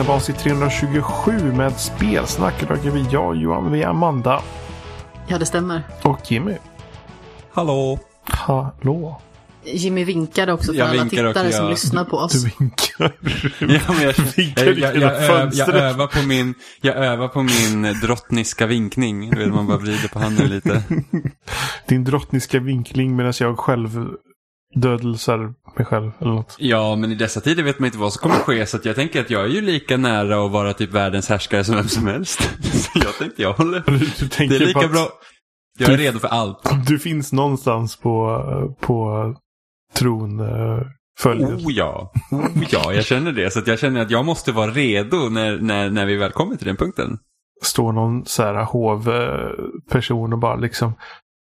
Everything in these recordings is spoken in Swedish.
lyssnar på avsnitt 327 med spelsnack. Idag är vi jag, Johan, vi är Amanda Ja, det stämmer. och Jimmy. Hallå! Hallå. Jimmy vinkade också för Jag alla tittare också, som lyssnar på oss. Du vinkar. Ja, men jag, Vinkar jag, jag, jag, jag, övar på min, jag övar på min drottniska vinkning. Man bara vrider på handen lite. Din drottniska vinkling medan jag själv dödelsar mig själv eller något. Ja, men i dessa tider vet man inte vad som kommer ske. Så att jag tänker att jag är ju lika nära att vara typ världens härskare som vem som helst. Så jag tänkte jag håller. Du, du Det är lika bra. Jag är redo för allt. du finns någonstans på, på tron uh, följer. Oh ja. Oh ja, jag känner det. Så jag känner att jag måste vara redo när, när, när vi väl kommer till den punkten. Står någon så här hovperson och bara liksom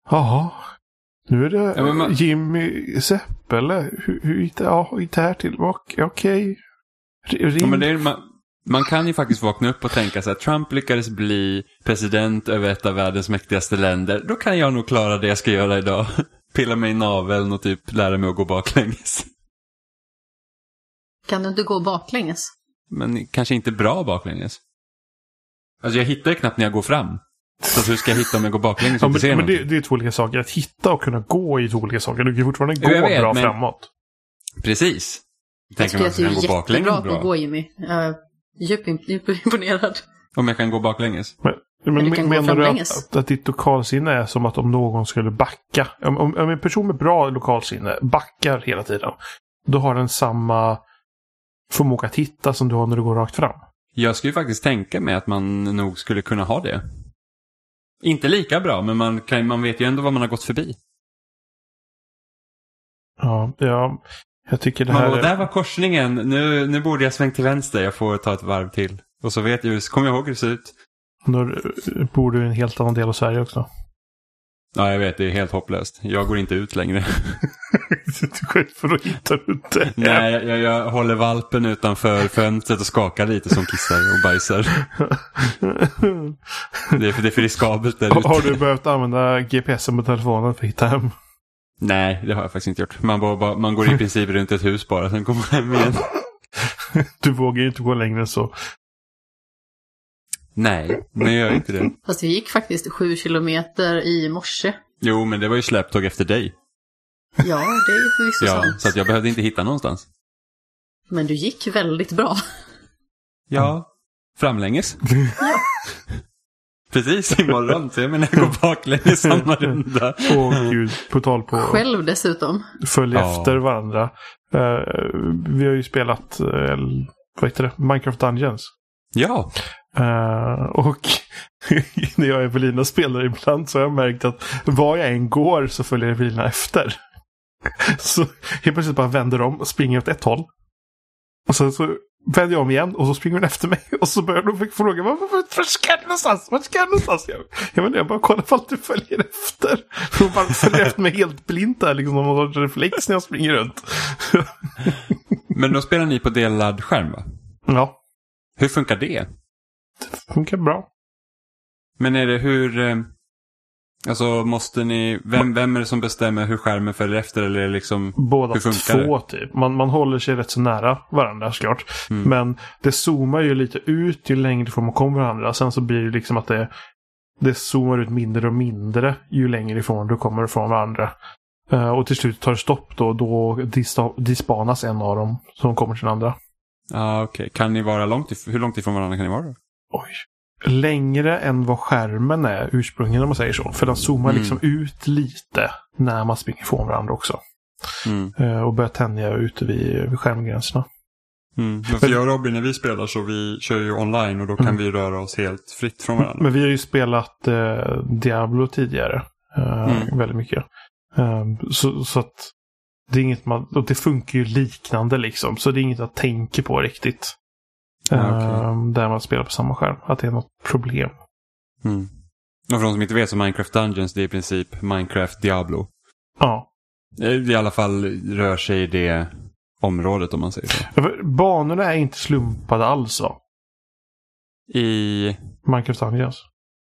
Jaha. Nu är det Ja, men man- Jimmy Sepp eller? Hur, hur gick det, ja, det här till? Ok- Okej. Ring. Ja, men det är, man, man kan ju faktiskt vakna upp och tänka så att Trump lyckades bli president över ett av världens mäktigaste länder. Då kan jag nog klara det jag ska göra idag. Pilla mig i naveln och typ lära mig att gå baklänges. Kan du inte gå baklänges? Men kanske inte bra baklänges. Alltså jag hittar ju knappt när jag går fram. Så att hur ska jag hitta om jag går baklänges Ja, och inte ser men, men det, det är två olika saker. Att hitta och kunna gå är två olika saker. Du kan fortfarande gå vet, bra men- framåt. Precis. Jag Tänker man att du jag är gå baklänges jättebra på att gå Jimmy. Jag är djupt imp- djupt imponerad. Om jag kan gå baklänges? Men, men gå menar du att, att, att ditt lokalsinne är som att om någon skulle backa? Om, om, om en person med bra lokalsinne backar hela tiden. Då har den samma förmåga att hitta som du har när du går rakt fram. Jag skulle ju faktiskt tänka mig att man nog skulle kunna ha det. Inte lika bra, men man, kan, man vet ju ändå vad man har gått förbi. Ja, ja jag tycker det Man här bara, är... där var korsningen, nu, nu borde jag svängt till vänster, jag får ta ett varv till. Och så vet jag, kommer jag ihåg hur det ser ut. Nu bor du i en helt annan del av Sverige också. Ja, jag vet, det är helt hopplöst. Jag går inte ut längre. för att hitta ut det. Nej, jag, jag, jag håller valpen utanför fönstret och skakar lite som kissar och bajsar. Det är för, det är för riskabelt där ute. Har du behövt använda GPSen på telefonen för att hitta hem? Nej, det har jag faktiskt inte gjort. Man, bara, man går i princip runt ett hus bara, sen kommer man hem igen. Du vågar ju inte gå längre än så. Nej, men jag gör inte det. Fast vi gick faktiskt sju kilometer i morse. Jo, men det var ju släptåg efter dig. Ja, det är förvisso Ja, sant. så att jag behövde inte hitta någonstans. Men du gick väldigt bra. Ja, framlänges. Precis, imorgon. Så jag menar, jag går baklänges samma runda. Åh gud, på tal på Själv dessutom. följa Ja. efter varandra. Eh, vi har ju spelat uh, vad heter det? Minecraft Dungeons. Ja, Eh, och när jag och Evelina spelar ibland så har jag märkt att var jag än går så följer Evelina efter. så helt plötsligt bara vänder om och springer åt ett håll. Och sen så vänder jag om igen och så springer hon efter mig. Och så börjar hon fråga var, ska du någonstans? Var ska du någonstans? Jag, jag, menar, jag bara kollar ifall du följer efter. Hon bara följer efter mig helt blint där liksom. Någon sorts reflex när jag springer runt. men då spelar ni på delad skärm va? ja, Hur funkar det? Det funkar bra. Men är det hur... Eh, alltså måste ni... Vem, vem är det som bestämmer hur skärmen följer efter? Eller är det liksom... Båda Hur funkar två typ. Man, man håller sig rätt så nära varandra såklart. Mm. Men det zoomar ju lite ut ju längre ifrån man kommer varandra. Sen så blir det liksom att det, det zoomar ut mindre och mindre ju längre ifrån du kommer ifrån varandra. Eh, och till slut tar det stopp då. Då dispanas en av dem som kommer till den andra. Ja, ah, okej. Kan ni vara långt Hur långt ifrån varandra kan ni vara då? Oj. Längre än vad skärmen är ursprungligen om man säger så. För den zoomar Mm. liksom ut lite när man springer ifrån varandra också. Mm. Eh, och börjar tänja ute vid, vid skärmgränserna. Mm. Men för jag och Robin när vi spelar så vi kör ju online och då kan Mm. vi röra oss helt fritt från varandra. Men vi har ju spelat eh, Diablo tidigare. Eh, Mm. Väldigt mycket. Eh, så, så att det är inget man, och det funkar ju liknande liksom. Så det är inget jag tänker på riktigt. Ah, Eh, okej. Där man spelar på samma skärm. Att det är något problem. Mm. Och för de som inte vet så Minecraft Dungeons det är i princip Minecraft Diablo. Ja. Det i alla fall rör sig i det området om man säger så. Banorna är inte slumpade alls va? I... Minecraft Dungeons.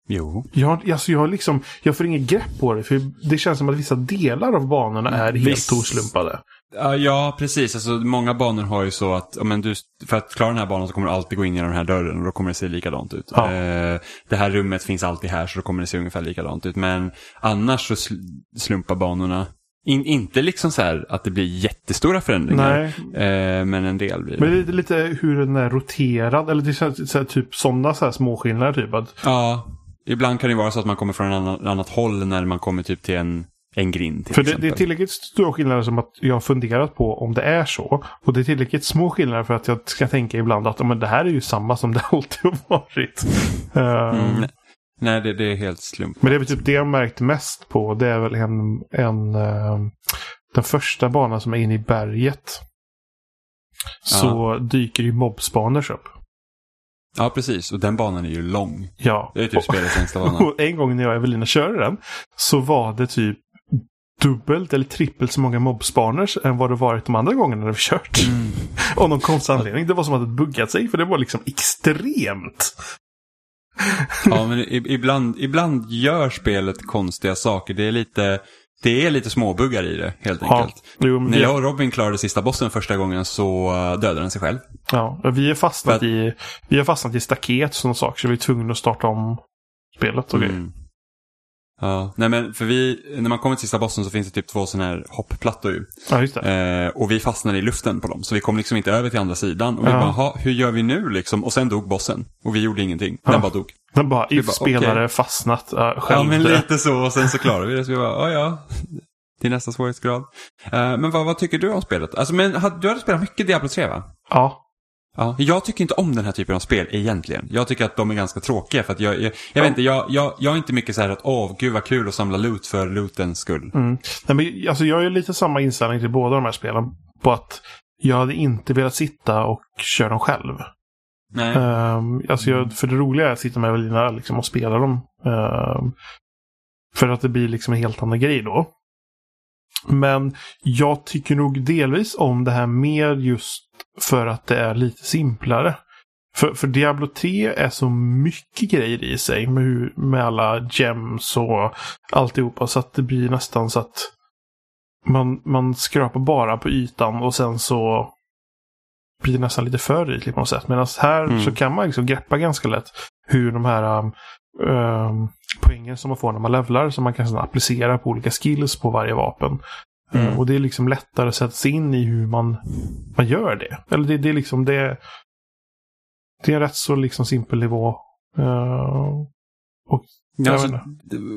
Jo. Jag, alltså jag, liksom, jag får inget grepp på det. För det känns som att vissa delar av banorna är helt Viss- oslumpade. Ja, precis. Alltså, många banor har ju så att men du, för att klara den här banan så kommer du alltid gå in genom den här dörren och då kommer det se likadant ut. Ja. Eh, det här rummet finns alltid här så då kommer det se ungefär likadant ut. Men annars så sl slumpar banorna. In, inte liksom så här att det blir jättestora förändringar. Nej, Eh, men en del blir det. men det är lite hur den är roterad. Eller det känns så här, typ sådana så här småskillnader. Typ Ja, ibland kan det vara så att man kommer från ett annat, annat håll när man kommer typ till en, en grind till för det, det är tillräckligt stora skillnader som att jag har funderat på om det är så. Och det är tillräckligt små skillnader för att jag ska tänka ibland att men det här är ju samma som det alltid har varit. Eh, Mm, nej, det, det är helt slump. Men det är väl typ det jag märkt mest på. Det är väl en, en eh, den första banan som är inne i berget. Så dyker ju mobspaners upp. Ja, precis. Och den banan är ju lång. Ja. Det är typ spelets längsta bana. Och en gång när jag och Evelina körde den så var det typ dubbelt eller trippelt så många mobspaners än vad det varit de andra gångerna när vi kört. Av någon konstig anledning. Det var som att det buggat sig för det var liksom extremt. Ja, men ibland, ibland gör spelet konstiga saker. Det är lite, det är lite småbuggar i det, helt Ja, enkelt. jo, men När jag och Robin klarade sista bossen första gången så uh, dödade den sig själv. ja, vi är fastnat För i vi har fastnat i staket och saker så vi är tvungna att starta om spelet och. Mm. Ja, nej men för vi, när man kommer till sista bossen så finns det typ två sådana här hoppplattor ju. Ja, just det. Eh, och vi fastnade i luften på dem, så vi kom liksom inte över till andra sidan. Och vi Ja. bara, "Ha, hur gör vi nu liksom? Och sen dog bossen. Och vi gjorde ingenting. Ja. Den bara dog. Den bara, if bara, spelare okej. fastnat uh, själv. Ja, men lite så. Och sen så klarade vi det. Så vi bara, ja ja. Till nästa svårighetsgrad. Eh, men vad, vad tycker du om spelet? Alltså, men du hade spelat mycket Diablo 3 va? Ja. Ja. Jag tycker inte om den här typen av spel egentligen. Jag tycker att de är ganska tråkiga för att jag, jag, jag vet inte, jag, jag, jag är inte mycket så här att åh, gud vad kul att samla loot för lootens skull. Mm. Nej, men, alltså, jag ju lite samma inställning till båda de här spelen. På att jag hade inte velat sitta och köra dem själv. Nej. Ehm, alltså jag, för det roliga är att sitta med Evelina liksom, och spela dem. Ehm, för att det blir liksom en helt annan grej då. Men jag tycker nog delvis om det här mer just för att det är lite simplare. För, för Diablo 3 är så mycket grejer i sig med, hur, med alla gems och alltihopa så att det blir nästan så att man, man skrapar bara på ytan och sen så blir det nästan lite för ytligt på något sätt. Medan här Mm. så kan man liksom greppa ganska lätt hur de här um, um, poängen som man får när man levlar som man kan sedan applicera på olika skills på varje vapen. Mm. Eh, och det är liksom lättare att sätta sig in i hur man, man gör det. Eller det, det är liksom det. Det är en rätt så liksom simpel nivå. Eh, Ja, jag alltså,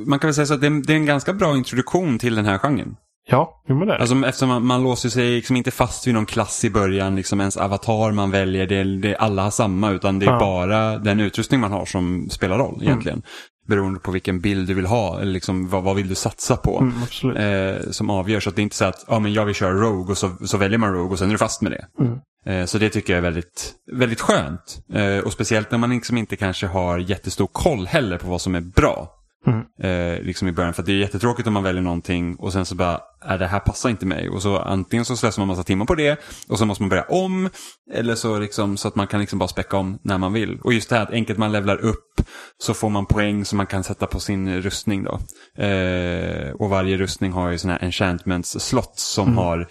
man kan väl säga så att det är, det är en ganska bra introduktion till den här genren. ja, jo men det är. Alltså, eftersom man, man låser sig liksom inte fast vid någon klass i början, liksom ens avatar man väljer, det, är- det, är- alla har samma, utan det är Ja. bara den utrustning man har som spelar roll egentligen. Beroende på vilken bild du vill ha, eller liksom, vad, vad vill du satsa på. Mm. Eh, som avgör, så att det är inte så att ja, men jag vill köra Rogue och så, så väljer man Rogue och sen är du fast med det. Mm. Eh, så det tycker jag är väldigt, väldigt skönt. Eh, och speciellt när man liksom inte kanske har jättestor koll heller på vad som är bra. Mm. Eh, liksom i början. För det är jättetråkigt om man väljer någonting och sen så bara, är det här passar inte mig. Och så antingen så slösar man massa timmar på det och så måste man börja om. Eller så liksom så att man kan liksom bara späcka om när man vill. Och just det här att enkelt man levlar upp så får man poäng som man kan sätta på sin rustning då. Eh, och varje rustning har ju sådana här enchantments slott som Mm. har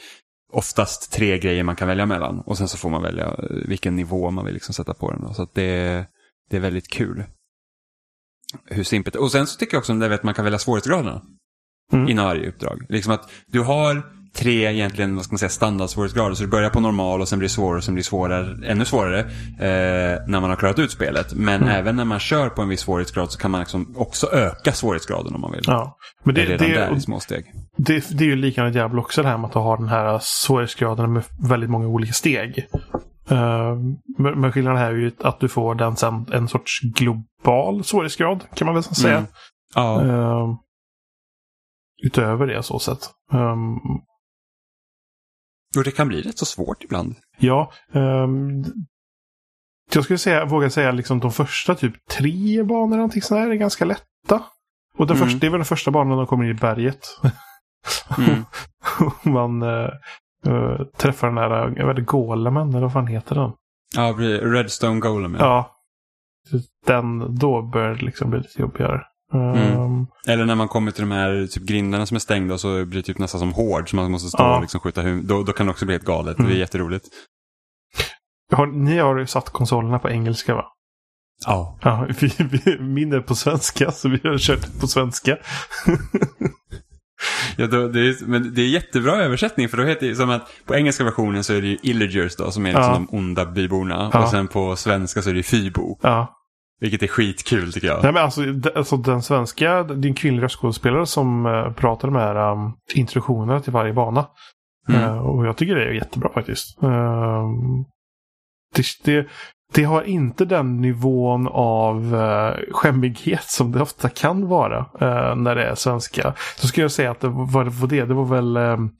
oftast tre grejer man kan välja mellan. Och sen så får man välja eh, vilken nivå man vill liksom sätta på den. Då. Så att det, det är väldigt kul. Hur simpelt. Och sen så tycker jag också om det att man kan välja svårighetsgraderna. Mm. Inom varje uppdrag. Liksom att du har tre egentligen, vad ska man säga, standardsvårighetsgrader. Så du börjar på normal och sen blir det svårare och sen blir det svårare, ännu svårare eh, när man har klarat ut spelet. Men Mm. även när man kör på en viss svårighetsgrad så kan man liksom också öka svårighetsgraden om man vill. Ja. Men Det det, är redan det, där i små steg. det, det är ju likadant i Diablo också det här med att ha den här svårighetsgraden med väldigt många olika steg. Uh, men skillnaden här är ju att du får den sen en sorts global svårighetsgrad kan man väl säga. Mm. Ja. Eh, utöver det så sett. Um, Och det kan bli rätt så svårt ibland. ja. ehm, jag skulle säga, våga säga liksom de första typ tre banorna någonting är ganska lätta. Och den Mm. första, det är väl den första banan de kommer in i berget. Mm. man eh, träffar den där, jag vet inte, golemen, eller vad fan heter den? Ja, Redstone Golem. Ja. Ja. Den, då börjar det liksom bli lite jobbigare. Ehm, Eller när man kommer till de här typ grindarna som är stängda och så blir det typ nästan som hård så man måste stå Ja. och liksom skjuta huvud. Då, då kan det också bli helt galet. Mm. Det är jätteroligt. har, ni har ju satt konsolerna på engelska va? Ja. Ja, vi, vi, min är på svenska så vi har kört på svenska. Ja, då, det, är, men det är jättebra översättning för då heter det som att på engelska versionen så är det ju Illagers då som är liksom Ja. de onda byborna. Ja. Och sen på svenska så är det Fybo. Ja. Vilket är skitkul tycker jag. Nej, men alltså, alltså den svenska, det är en kvinnlig röstskådespelare som uh, pratar de här um, introduktionerna till varje bana. Mm. Eh, och jag tycker det är jättebra faktiskt. Ehm, det, det, det har inte den nivån av uh, skämmighet som det ofta kan vara eh, när det är svenska. Så skulle jag säga att det var, var det, det var väl um,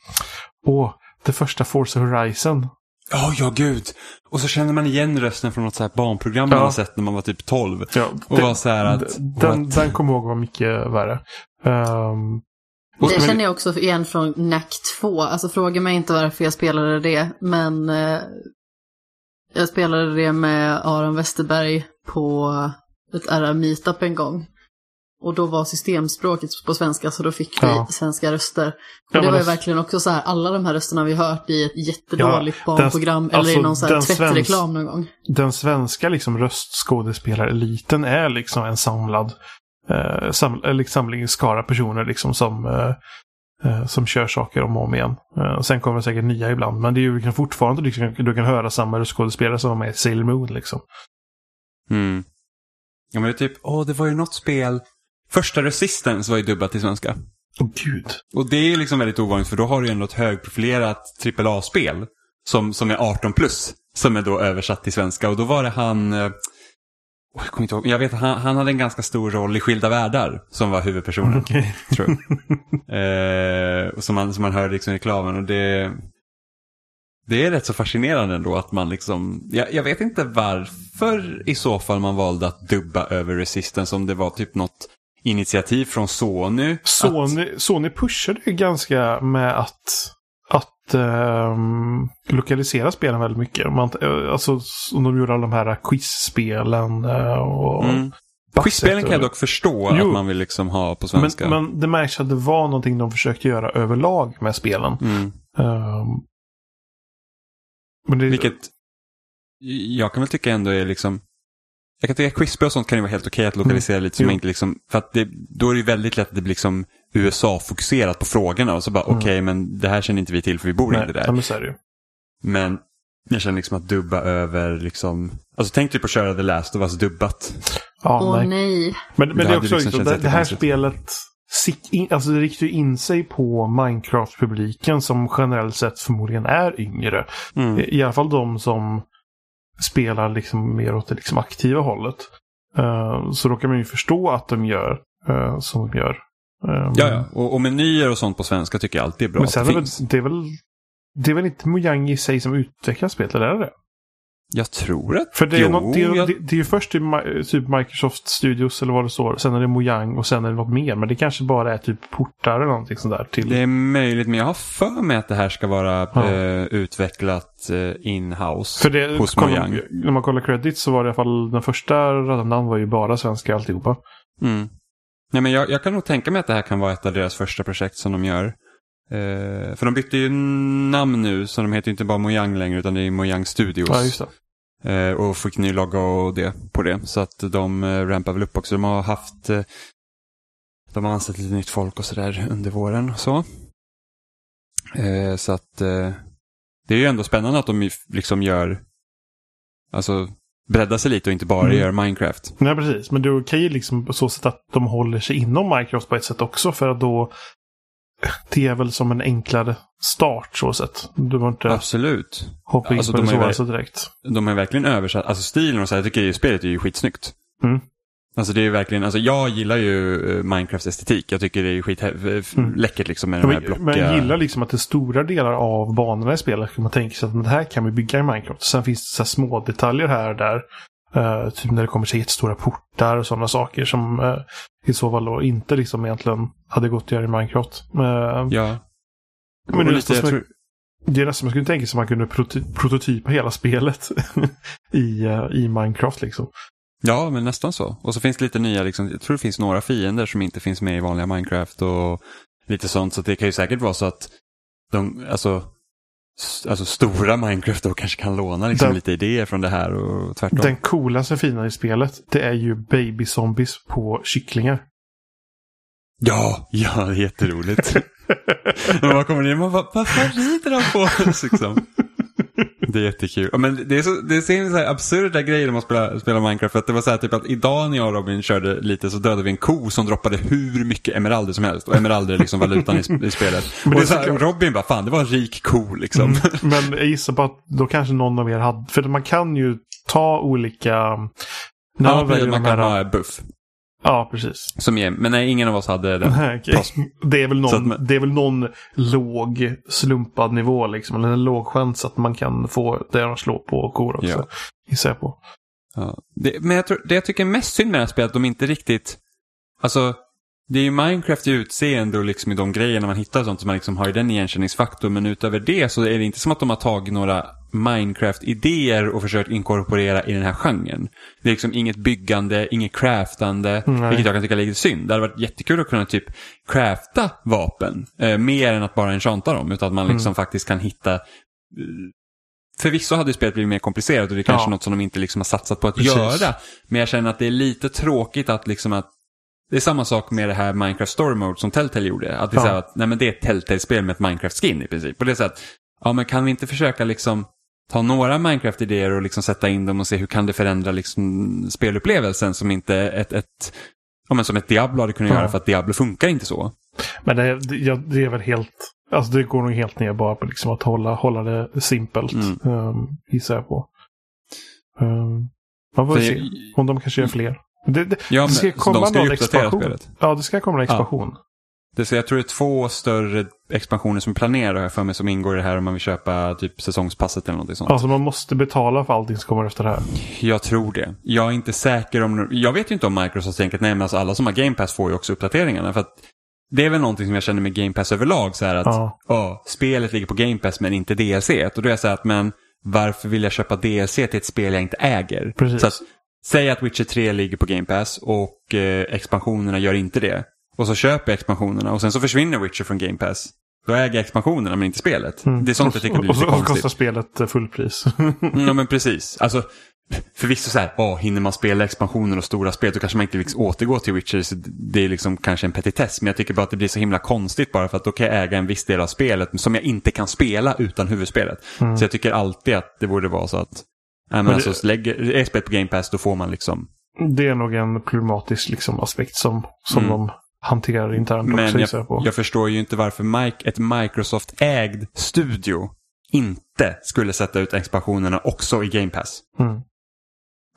åh, det första Forza Horizon. Ja, ja gud. Och så känner man igen rösten från något så här barnprogram man Ja. har sett när man var typ 12. Ja, Och var så här att... den, den kommer jag ihåg var mycket värre. Och- Det men- känner jag också igen från NAC 2. Alltså fråga mig inte varför jag spelade det, men eh, jag spelade det med Aron Westerberg på ett RR Meetup en gång. Och då var systemspråket på svenska så då fick vi Ja. svenska röster. Och Ja, det var ju det- verkligen också så här, alla de här rösterna vi hört i ett jättedåligt Ja, den- barnprogram eller alltså, i någon så här den tvättreklam någon gång. den svenska liksom röstskådespelareliten är liksom en samlad eh, sam, eller samling skara personer liksom som, eh, som kör saker om och om igen. Eh, sen kommer det säkert nya ibland, men det är ju fortfarande liksom, du kan höra samma röstskådespelare som var med i Sailor Moon liksom. Mm. Ja, men det är typ, åh, det var ju något spel. Första Resistance var ju dubbat till svenska. Åh gud. Och det är ju liksom väldigt ovanligt för då har du ju ändå ett högprofilerat AAA-spel som, som är 18 plus. Som är då översatt till svenska och då var det han, eh, jag kommer inte ihåg, jag vet att han, han hade en ganska stor roll i Skilda Världar som var huvudpersonen. Okej. tror jag. eh, som, man, som man hör liksom i reklamen och det, det är rätt så fascinerande ändå att man liksom, jag, jag vet inte varför i så fall man valde att dubba över Resistance om det var typ något initiativ från Sony. Att, Sony, Sony pushade ju ganska med att, ehm, lokalisera spelen väldigt mycket. Man, eh, alltså, som de gjorde alla de här quizspelen uh, och mm. Quizspelen kan jag dock förstå Jo. att man vill liksom ha på Men, svenska. men det märks att det var någonting de försökte göra överlag med spelen. Mm. Men det, Vilket jag kan väl tycka ändå är liksom jag kan tycka att quizspel och sånt kan ju vara helt okej att lokalisera lite som Mm. Inte liksom, för att det, då är det ju väldigt lätt att det blir liksom USA-fokuserat på frågorna och så bara Mm. okej men det här känner inte vi till för vi bor nej, inte där. ja, men så är det ju. Men jag känner liksom att dubba över liksom, alltså tänk typ på att köra The Last of Us dubbat. Ja, Åh nej. nej. Men, men Det det, är också liksom liksom, det, det här spelet in, alltså det riktar ju in sig på Minecraft-publiken som generellt sett förmodligen är yngre. Mm. I, I alla fall de som spelar liksom mer åt det liksom aktiva hållet. Eh, så då kan man ju förstå att de gör uh, som de gör. Eh, Ja, ja. Och, och menyer och sånt på svenska tycker jag alltid är bra Men att sen det är väl, det är väl det är väl inte Mojang i sig som utvecklar spelet, eller är det? Jag tror att, För det är, jo, något, det, är, jag, det, det är ju först typ Microsoft Studios eller vad det står. Sen är det Mojang och sen är det något mer. Men det kanske bara är typ portar eller någonting sånt där till. det är möjligt, men jag har för mig att det här ska vara Ja. eh, utvecklat eh, in-house För det, hos kolla, Mojang. när man kollar credits så var det i alla fall den första raden var ju bara svenska alltihopa. Mm. Nej, men jag, jag kan nog tänka mig att det här kan vara ett av deras första projekt som de gör. Eh, för de bytte ju namn nu, så de heter ju inte bara Mojang längre utan det är Mojang Studios. Ja, och fick ny logga och det på det. Så att de eh, rampar väl upp också. De har haft eh, de har anställt lite nytt folk och sådär under våren och så. Eh, så att eh, det är ju ändå spännande att de liksom gör, alltså breddar sig lite och inte bara Mm. gör Minecraft. Nej, precis. Men det är okej liksom på så sätt att de håller sig inom Microsoft på ett sätt också. För att då det är väl som en enklare start så sätt. Du behöver inte Absolut. hoppa in Alltså, på de det ju svåraste direkt. De har verkligen översatt, alltså stilen och så här, jag tycker ju spelet är ju skitsnyggt. Mm. Alltså det är verkligen, alltså jag gillar ju eh, Minecrafts estetik. Jag tycker det är ju skit Mm. liksom med de här blockiga... men jag gillar liksom att det är stora delar av banorna i spelet kan man tänka sig att det här kan vi bygga i Minecraft. Sen finns det så små detaljer här och där. Eh, typ när det kommer till jättestora portar och sådana saker som uh, i så fall då inte liksom egentligen hade gått att göra i Minecraft. Eh, Ja. Men det är lite, tror, Det är nästan man skulle tänka sig att man kunde proty- prototypa hela spelet i, i Minecraft liksom. Ja, men nästan så. Och så finns det lite nya, liksom, jag tror det finns några fiender som inte finns med i vanliga Minecraft och lite sånt. Så det kan ju säkert vara så att de, alltså, alltså stora Minecraft då kanske kan låna liksom, Den- lite idéer från det här och tvärtom. Den coolaste fienden i spelet, det är ju baby zombies på kycklingar. Ja, ja, det är jätteroligt. Man kommer in och bara, vad fan rider de på oss liksom? Det är jättekul. Men det är så, det är så så här absurda grejer när man spelar, spelar Minecraft. För att det var så här typ att idag när jag och Robin körde lite så dödade vi en ko som droppade hur mycket emeralder som helst. Och emeralder är liksom valutan i, i spelet. Men det och är så här, Robin bara, fan det var en rik ko liksom. Mm. Men jag gissar på att då kanske någon av er hade, för man kan ju ta olika... När Ja, man man kan här, ha buff. Ja, precis. Som ger, men nej, ingen av oss hade den. Nej. Pass. Det, är väl att någon, man- det är väl någon låg slumpad nivå liksom. Eller en låg chans att man kan få det de slår på kor också. Ja. Gissar jag på. Ja. Det, men jag tror, det jag tycker är mest synd med det här spelet, att de inte riktigt... Alltså, det är ju Minecraft i utseende och liksom i de grejerna man hittar och sånt som man liksom har i den igenkänningsfaktor. Men utöver det så är det inte som att de har tagit några Minecraft-idéer och försökt inkorporera i den här genren. Det är liksom inget byggande, inget craftande, Nej. vilket jag kan tycka är lite synd. Det hade varit jättekul att kunna typ crafta vapen, eh, mer än att bara enchanta dem. Utan att man liksom faktiskt kan hitta eh, Förvisso hade spelet blivit mer komplicerat och det är kanske Ja. något som de inte liksom har satsat på att Precis. göra. Men jag känner att det är lite tråkigt att liksom att det är samma sak med det här Minecraft Story Mode som Telltale gjorde. Att det är Ja. att, nej men det är ett Telltale-spel med ett Minecraft-skin i princip. Och det är så att, ja men kan vi inte försöka liksom ta några Minecraft-idéer och liksom sätta in dem och se hur kan det förändra liksom spelupplevelsen som inte ett, ett ja, men som ett Diablo hade kunnat Ja. göra för att Diablo funkar inte så. Men det, det, ja, det är väl helt... Alltså det går nog helt ner bara på liksom att hålla, hålla det simpelt. Mm. Um, gissar jag på. Um, man får För- se om de kanske gör fler. Det, det, Ja, det ska komma de ska ju någon expansion. spelet. Ja, det ska komma en expansion. Det, så jag tror det är två större expansioner som är planerade har jag för mig som ingår i det här om man vill köpa typ säsongspasset eller något sånt. Alltså man måste betala för allting som kommer efter det här. Jag tror det. Jag är inte säker om... Jag vet ju inte om Microsoft tänker att nej men alltså alla som har Game Pass får ju också uppdateringarna. För att det är väl någonting som jag känner med Game Pass överlag. Så här att Ja. ja, spelet ligger på Game Pass men inte DLC. Och då är jag så här att men varför vill jag köpa DLC till ett spel jag inte äger? Precis. Så att, säg att Witcher 3 ligger på Game Pass och eh, expansionerna gör inte det. Och så köper jag expansionerna och sen så försvinner Witcher från Game Pass. Då äger jag expansionerna men inte spelet. Mm. Det är sånt jag tycker blir lite och, och så konstigt. kostar spelet eh, fullpris. Ja men precis. Alltså, förvisso så här, åh, hinner man spela expansioner och stora spel då kanske man inte liksom återgår till Witcher. Så det är liksom kanske en petitess. Men jag tycker bara att det blir så himla konstigt bara för att då kan jag äga en viss del av spelet som jag inte kan spela utan huvudspelet. Mm. Så jag tycker alltid att det borde vara så att, nej men, Men alltså, det- lägger, är spelet på Game Pass då får man liksom. det är nog en problematisk liksom, aspekt som, som Mm. de hanterar internt också Men jag, jag på. jag förstår ju inte varför Mike, ett Microsoft-ägd studio inte skulle sätta ut expansionerna också i Game Pass. Mm.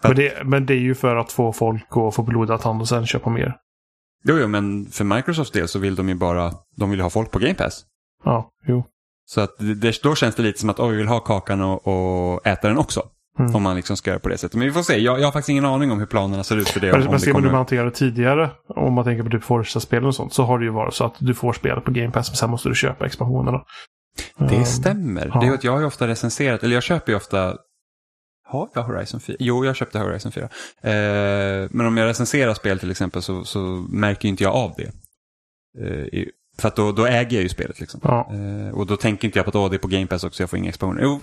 För- Men, det, men det är ju för att få folk att få blodad tand och sen köpa mer. Jo, jo, men för Microsofts del så vill de ju bara, de vill ha folk på Game Pass. Ja, jo. Så att det, då känns det lite som att oh, vi vill ha kakan och, och äta den också. Mm. Om man liksom ska göra på det sättet. Men vi får se. Jag, jag har faktiskt ingen aning om hur planerna ser ut för det. Men, Om, men ser man hur man hanterar tidigare, om man tänker på typ Forza-spel och sånt, så har det ju varit så att du får spelet på Game Pass, men sen måste du köpa expansionerna. Det Ehm, stämmer. ja. Det är att jag har ju ofta recenserat, eller jag köper ju ofta har jag Horizon 4? Jo, jag köpte Horizon 4. Eh, men om jag recenserar spel till exempel så, så märker inte jag av det. Eh, för att då, då äger jag ju spelet liksom. Ja. Eh, och då tänker inte jag på att åh, det är på Game Pass också, jag får inga expansioner. Jo,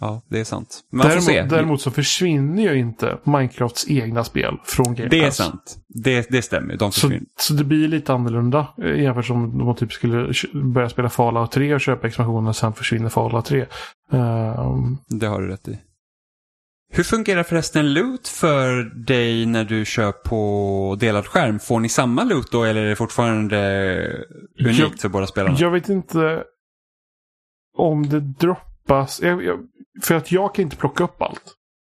ja, det är sant. Man får se. Däremot, däremot så försvinner ju inte Minecrafts egna spel från Game det är Pass. sant. Det, det stämmer. De Så, försvinner. så det blir lite annorlunda eh, jämfört som om man typ skulle börja spela Fallout 3 och köpa expansionen och sen försvinner Fallout 3. Ehm, Det har du rätt i. Hur fungerar förresten loot för dig när du kör på delad skärm? Får ni samma loot då eller är det fortfarande unikt Jag- för båda spelarna? jag vet inte om det droppas. Jag, jag, för att jag kan inte plocka upp allt.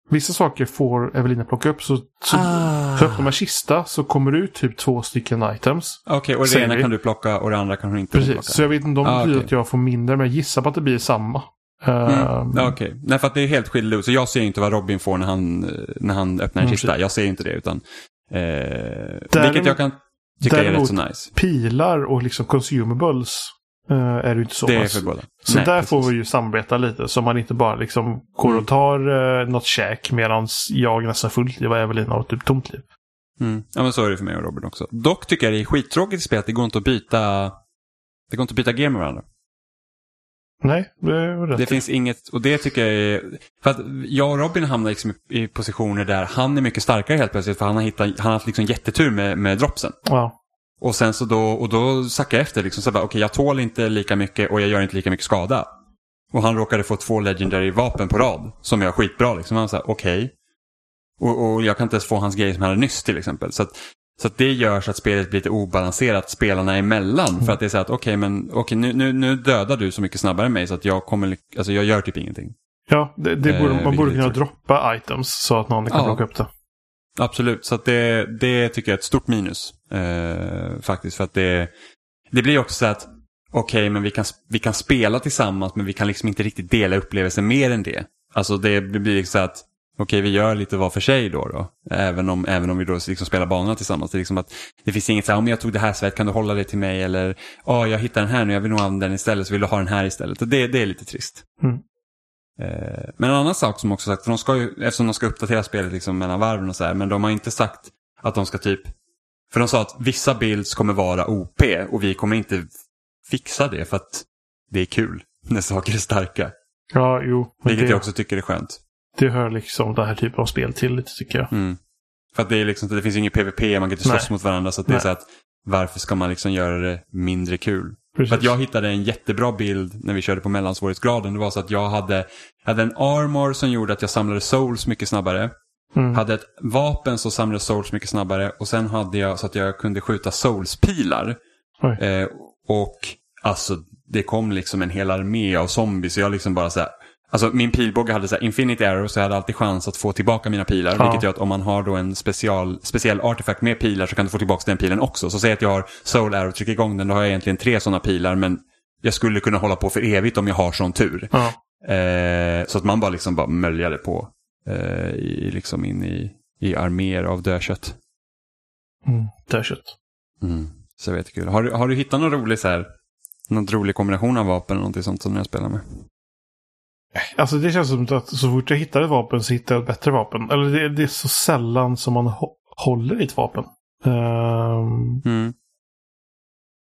Vissa saker får Evelina plocka upp. Så, så, Ah. så öppnar man kista så kommer det ut typ två stycken items. Okej, och det ena vi. kan du plocka och det andra kan du inte Precis, plocka. så jag vet inte om det Ah, betyder okej. att jag får mindre, men jag gissar på att det blir samma. Mm. Ja, Okej, nej för att det är helt skild. Så jag ser inte vad Robin får när han, när han öppnar en Mm, kista. Jag ser inte det utan... Eh, Däremot- vilket jag kan tycka är rätt så nice. Pilar och liksom consumables eh, är det inte så Det är för båda. Så Nej, där precis. får vi ju samarbeta lite så man inte bara liksom går Mm. och tar uh, något käk medan jag nästan fullt liv och Evelina har typ tomt liv. Mm. Ja, men så är det för mig och Robin också. Dock tycker jag det är skittråkigt i spelet. Det går inte att byta, det går inte att byta gear med varandra. Nej, det var rätt. Det finns inget, och det tycker jag är... För att jag och Robin hamnar liksom i i positioner där han är mycket starkare helt plötsligt för han har, hittat, han har haft liksom jättetur med, med dropsen. Ja. Och sen så då, och då sackar jag efter liksom. Så bara, okej jag tål inte lika mycket och jag gör inte lika mycket skada. Och han råkade få två legendary vapen på rad som är skitbra liksom. Han sa okej. Och, och jag kan inte ens få hans grejer som han hade nyss till exempel. Så att, så att det gör så att spelet blir lite obalanserat spelarna emellan. För att det är så att okej men okej nu, nu, nu dödar du så mycket snabbare än mig så att jag kommer, alltså jag gör typ ingenting. Ja, det, det Eh, borde, man borde kunna droppa items så att någon kan Ja. plocka upp det. Absolut, så att det, det tycker jag är ett stort minus. Eh, faktiskt, för att det, det blir också så att okej, men vi kan, vi kan spela tillsammans men vi kan liksom inte riktigt dela upplevelsen mer än det. Alltså det blir liksom så att okej, vi gör lite var för sig då. då. Även, om, även om vi då liksom spelar banorna tillsammans. Det, är liksom att, det finns inget så här, om jag tog det här svärdet, kan du hålla det till mig? Eller, ja, jag hittar den här nu, jag vill nog använda den istället, så vill du ha den här istället. Och det, det är lite trist. Mm. Eh, Men en annan sak som också sagt, för de ska ju, eftersom de ska uppdatera spelet liksom mellan varven och så här, men de har inte sagt att de ska typ, för de sa att vissa builds kommer vara OP och vi kommer inte fixa det för att det är kul när saker är starka. Ja, jo. Vilket det, jag också tycker är skönt. det hör liksom den här typen av spel till lite tycker jag. Mm. För att det är liksom, det finns ju ingen PVP, man kan inte slåss mot varandra så det är Nej. så att varför ska man liksom göra det mindre kul? Precis. För att jag hittade en jättebra bild när vi körde på mellansvårighetsgraden. Det var så att jag hade, hade en armor som gjorde att jag samlade souls mycket snabbare. Mm. Hade ett vapen som samlade souls mycket snabbare. Och sen hade jag så att jag kunde skjuta souls-pilar. Eh, och alltså det kom liksom en hel armé av zombies. Så jag liksom bara så här, Alltså min pilbåge hade så här infinity arrow så jag hade alltid chans att få tillbaka mina pilar. Ja. Vilket gör att om man har då en special, speciell artefakt med pilar så kan du få tillbaka den pilen också. Så säg att jag har soul arrow, trycker igång den, då har jag egentligen tre sådana pilar. Men jag skulle kunna hålla på för evigt om jag har sån tur. Ja. Eh, så att man bara liksom bara möljade på. Eh, i, liksom in i, i arméer av dödkött. Mm. Dödkött. Mm. Så det var jättekul. Har, har du hittat någon rolig så här, någon rolig kombination av vapen eller någonting sånt som jag spelar med? Alltså det känns som att så fort jag hittar ett vapen så hittar jag ett bättre vapen. Eller det, det är så sällan som man hå- håller i ett vapen. Ehm, Mm.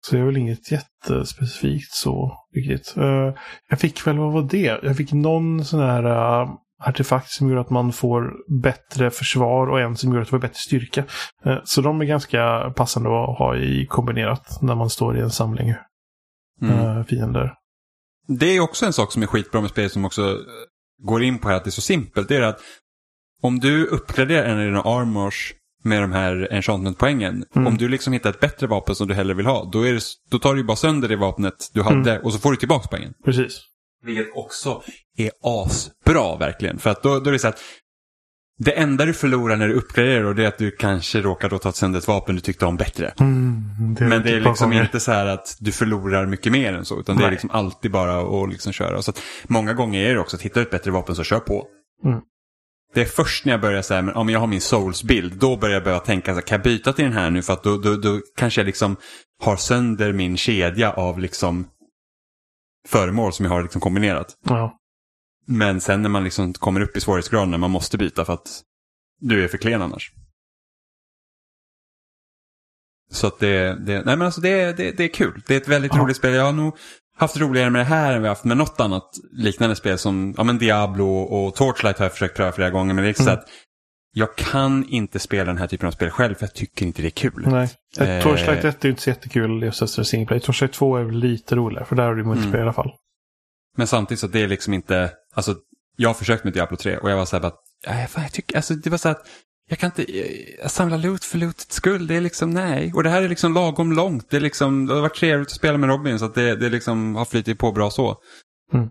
så det är väl inget jättespecifikt så riktigt. Eh, jag fick väl, vad var det? Jag fick någon sån här eh, artefakt som gör att man får bättre försvar och en som gör att man får bättre styrka. Eh, så de är ganska passande att ha i kombinerat när man står i en samling Mm. fiender. Det är också en sak som är skitbra med spel som också eh, går in på här att det är så simpelt. Det är att om du uppgraderar en av dina armors med de här enchantment-poängen. Mm. Om du liksom hittar ett bättre vapen som du hellre vill ha. Då, är det, då tar du ju bara sönder det vapnet du hade och så får du tillbaka poängen. Precis. Vilket också är asbra verkligen. För att då, då är det så att det enda du förlorar när du uppgraderar det är att du kanske råkar då ta sönder ett vapen du tyckte om bättre. Mm, det Men det är liksom gånger. inte så här att du förlorar mycket mer än så. Utan det är Nej. liksom alltid bara att liksom köra. Så många gånger är det också att hitta ett bättre vapen så kör på. Mm. Det är först när jag börjar säga, men om jag har min souls-bild, då börjar jag börja tänka, så kan jag byta till den här nu? För att då, då, då kanske jag liksom har sönder min kedja av liksom föremål som jag har liksom kombinerat. Ja. Men sen när man liksom kommer upp i svårighetsgraden när man måste byta för att du är för klen annars. Så att det, det, nej men alltså det, det, det är kul. Det är ett väldigt Ja. roligt spel. Jag har nog haft roligare med det här än vi haft med något annat liknande spel som ja, men Diablo och Torchlight har jag försökt pröva flera gånger. Men det är så Mm. att jag kan inte spela den här typen av spel själv för jag tycker inte det är kul. Nej. Eh. Eh. Torchlight 1 är inte så jättekul just efter single play. Torchlight 2 är lite roligare för där har du multiplayer Mm. i alla fall. Men samtidigt så det är liksom inte, alltså jag har försökt med Diablo 3 och jag var så här nej fan jag tycker, alltså det var så här att jag kan inte jag samla loot för lootets skull, det är liksom nej. Och det här är liksom lagom långt, det är liksom, det har varit trevligt att spela med Robin så att det, det liksom har flyttit på bra så. Mm.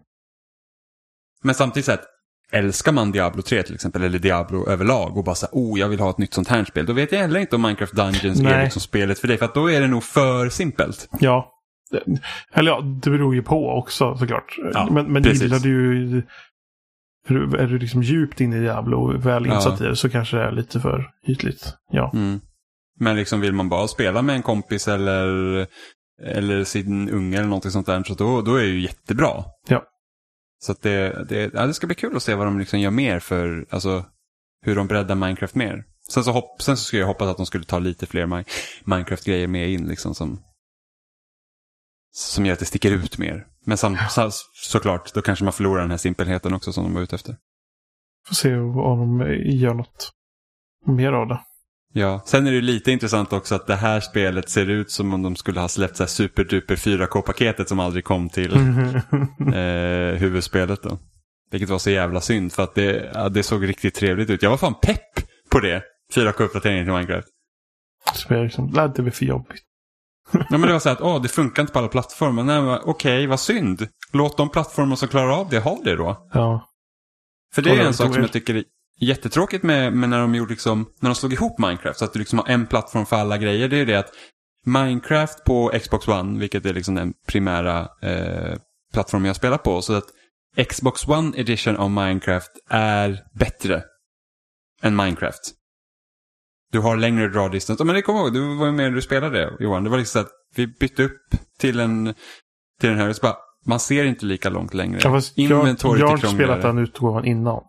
Men samtidigt så att älskar man Diablo 3 till exempel, eller Diablo överlag och bara så här, oh jag vill ha ett nytt sånt här spel, då vet jag heller inte om Minecraft Dungeons är Nej. liksom spelet för dig, för att då är det nog för simpelt. Ja. Eller ja, det beror ju på också såklart. Ja, men men precis. gillar du ju... Är du, liksom djupt inne i Diablo och väl Ja. insatt i det så kanske det är lite för ytligt. Ja. Mm. Men liksom vill man bara spela med en kompis eller eller sin unge eller någonting sånt där. Så då, då är det ju jättebra. Ja. Så att det, det, ja, det ska bli kul att se vad de liksom gör mer för, alltså hur de breddar Minecraft mer. Sen så, hopp, sen så skulle jag hoppas att de skulle ta lite fler Mi- Minecraft-grejer med in liksom som, som gör att det sticker ut mer. Men sam, så, såklart, då kanske man förlorar den här simpelheten också som de var ute efter. Får se om de gör något mer av det. Ja, sen är det lite intressant också att det här spelet ser ut som om de skulle ha släppt så här superduper 4K-paketet som aldrig kom till eh, huvudspelet då. Vilket var så jävla synd för att det, ja, det såg riktigt trevligt ut. Jag var fan pepp på det. 4K-uppdateringen till Minecraft. Så jag liksom, det blir för jobbigt. Ja, men det var så här att åh, det funkar inte på alla plattformar. Nej, okej, vad synd. Låt de plattformar som klarar av det ha det då. Ja. För det är Kolla en sak som jag tycker är jättetråkigt med, med när de gjorde liksom, när de slog ihop Minecraft så att du liksom har en plattform för alla grejer. Det är ju det att Minecraft på Xbox One, vilket är liksom den primära eh, plattformen jag spelar på, så att Xbox One edition av Minecraft är bättre än Minecraft. Du har längre draw distance. Men det kommer jag ihåg, du var ju med när du spelade Johan. Det var liksom så att vi bytte upp till en till den här så bara, man ser inte lika långt längre. Ja, fast jag, Inventoriet jag är har inte spelat den utgåvan innan.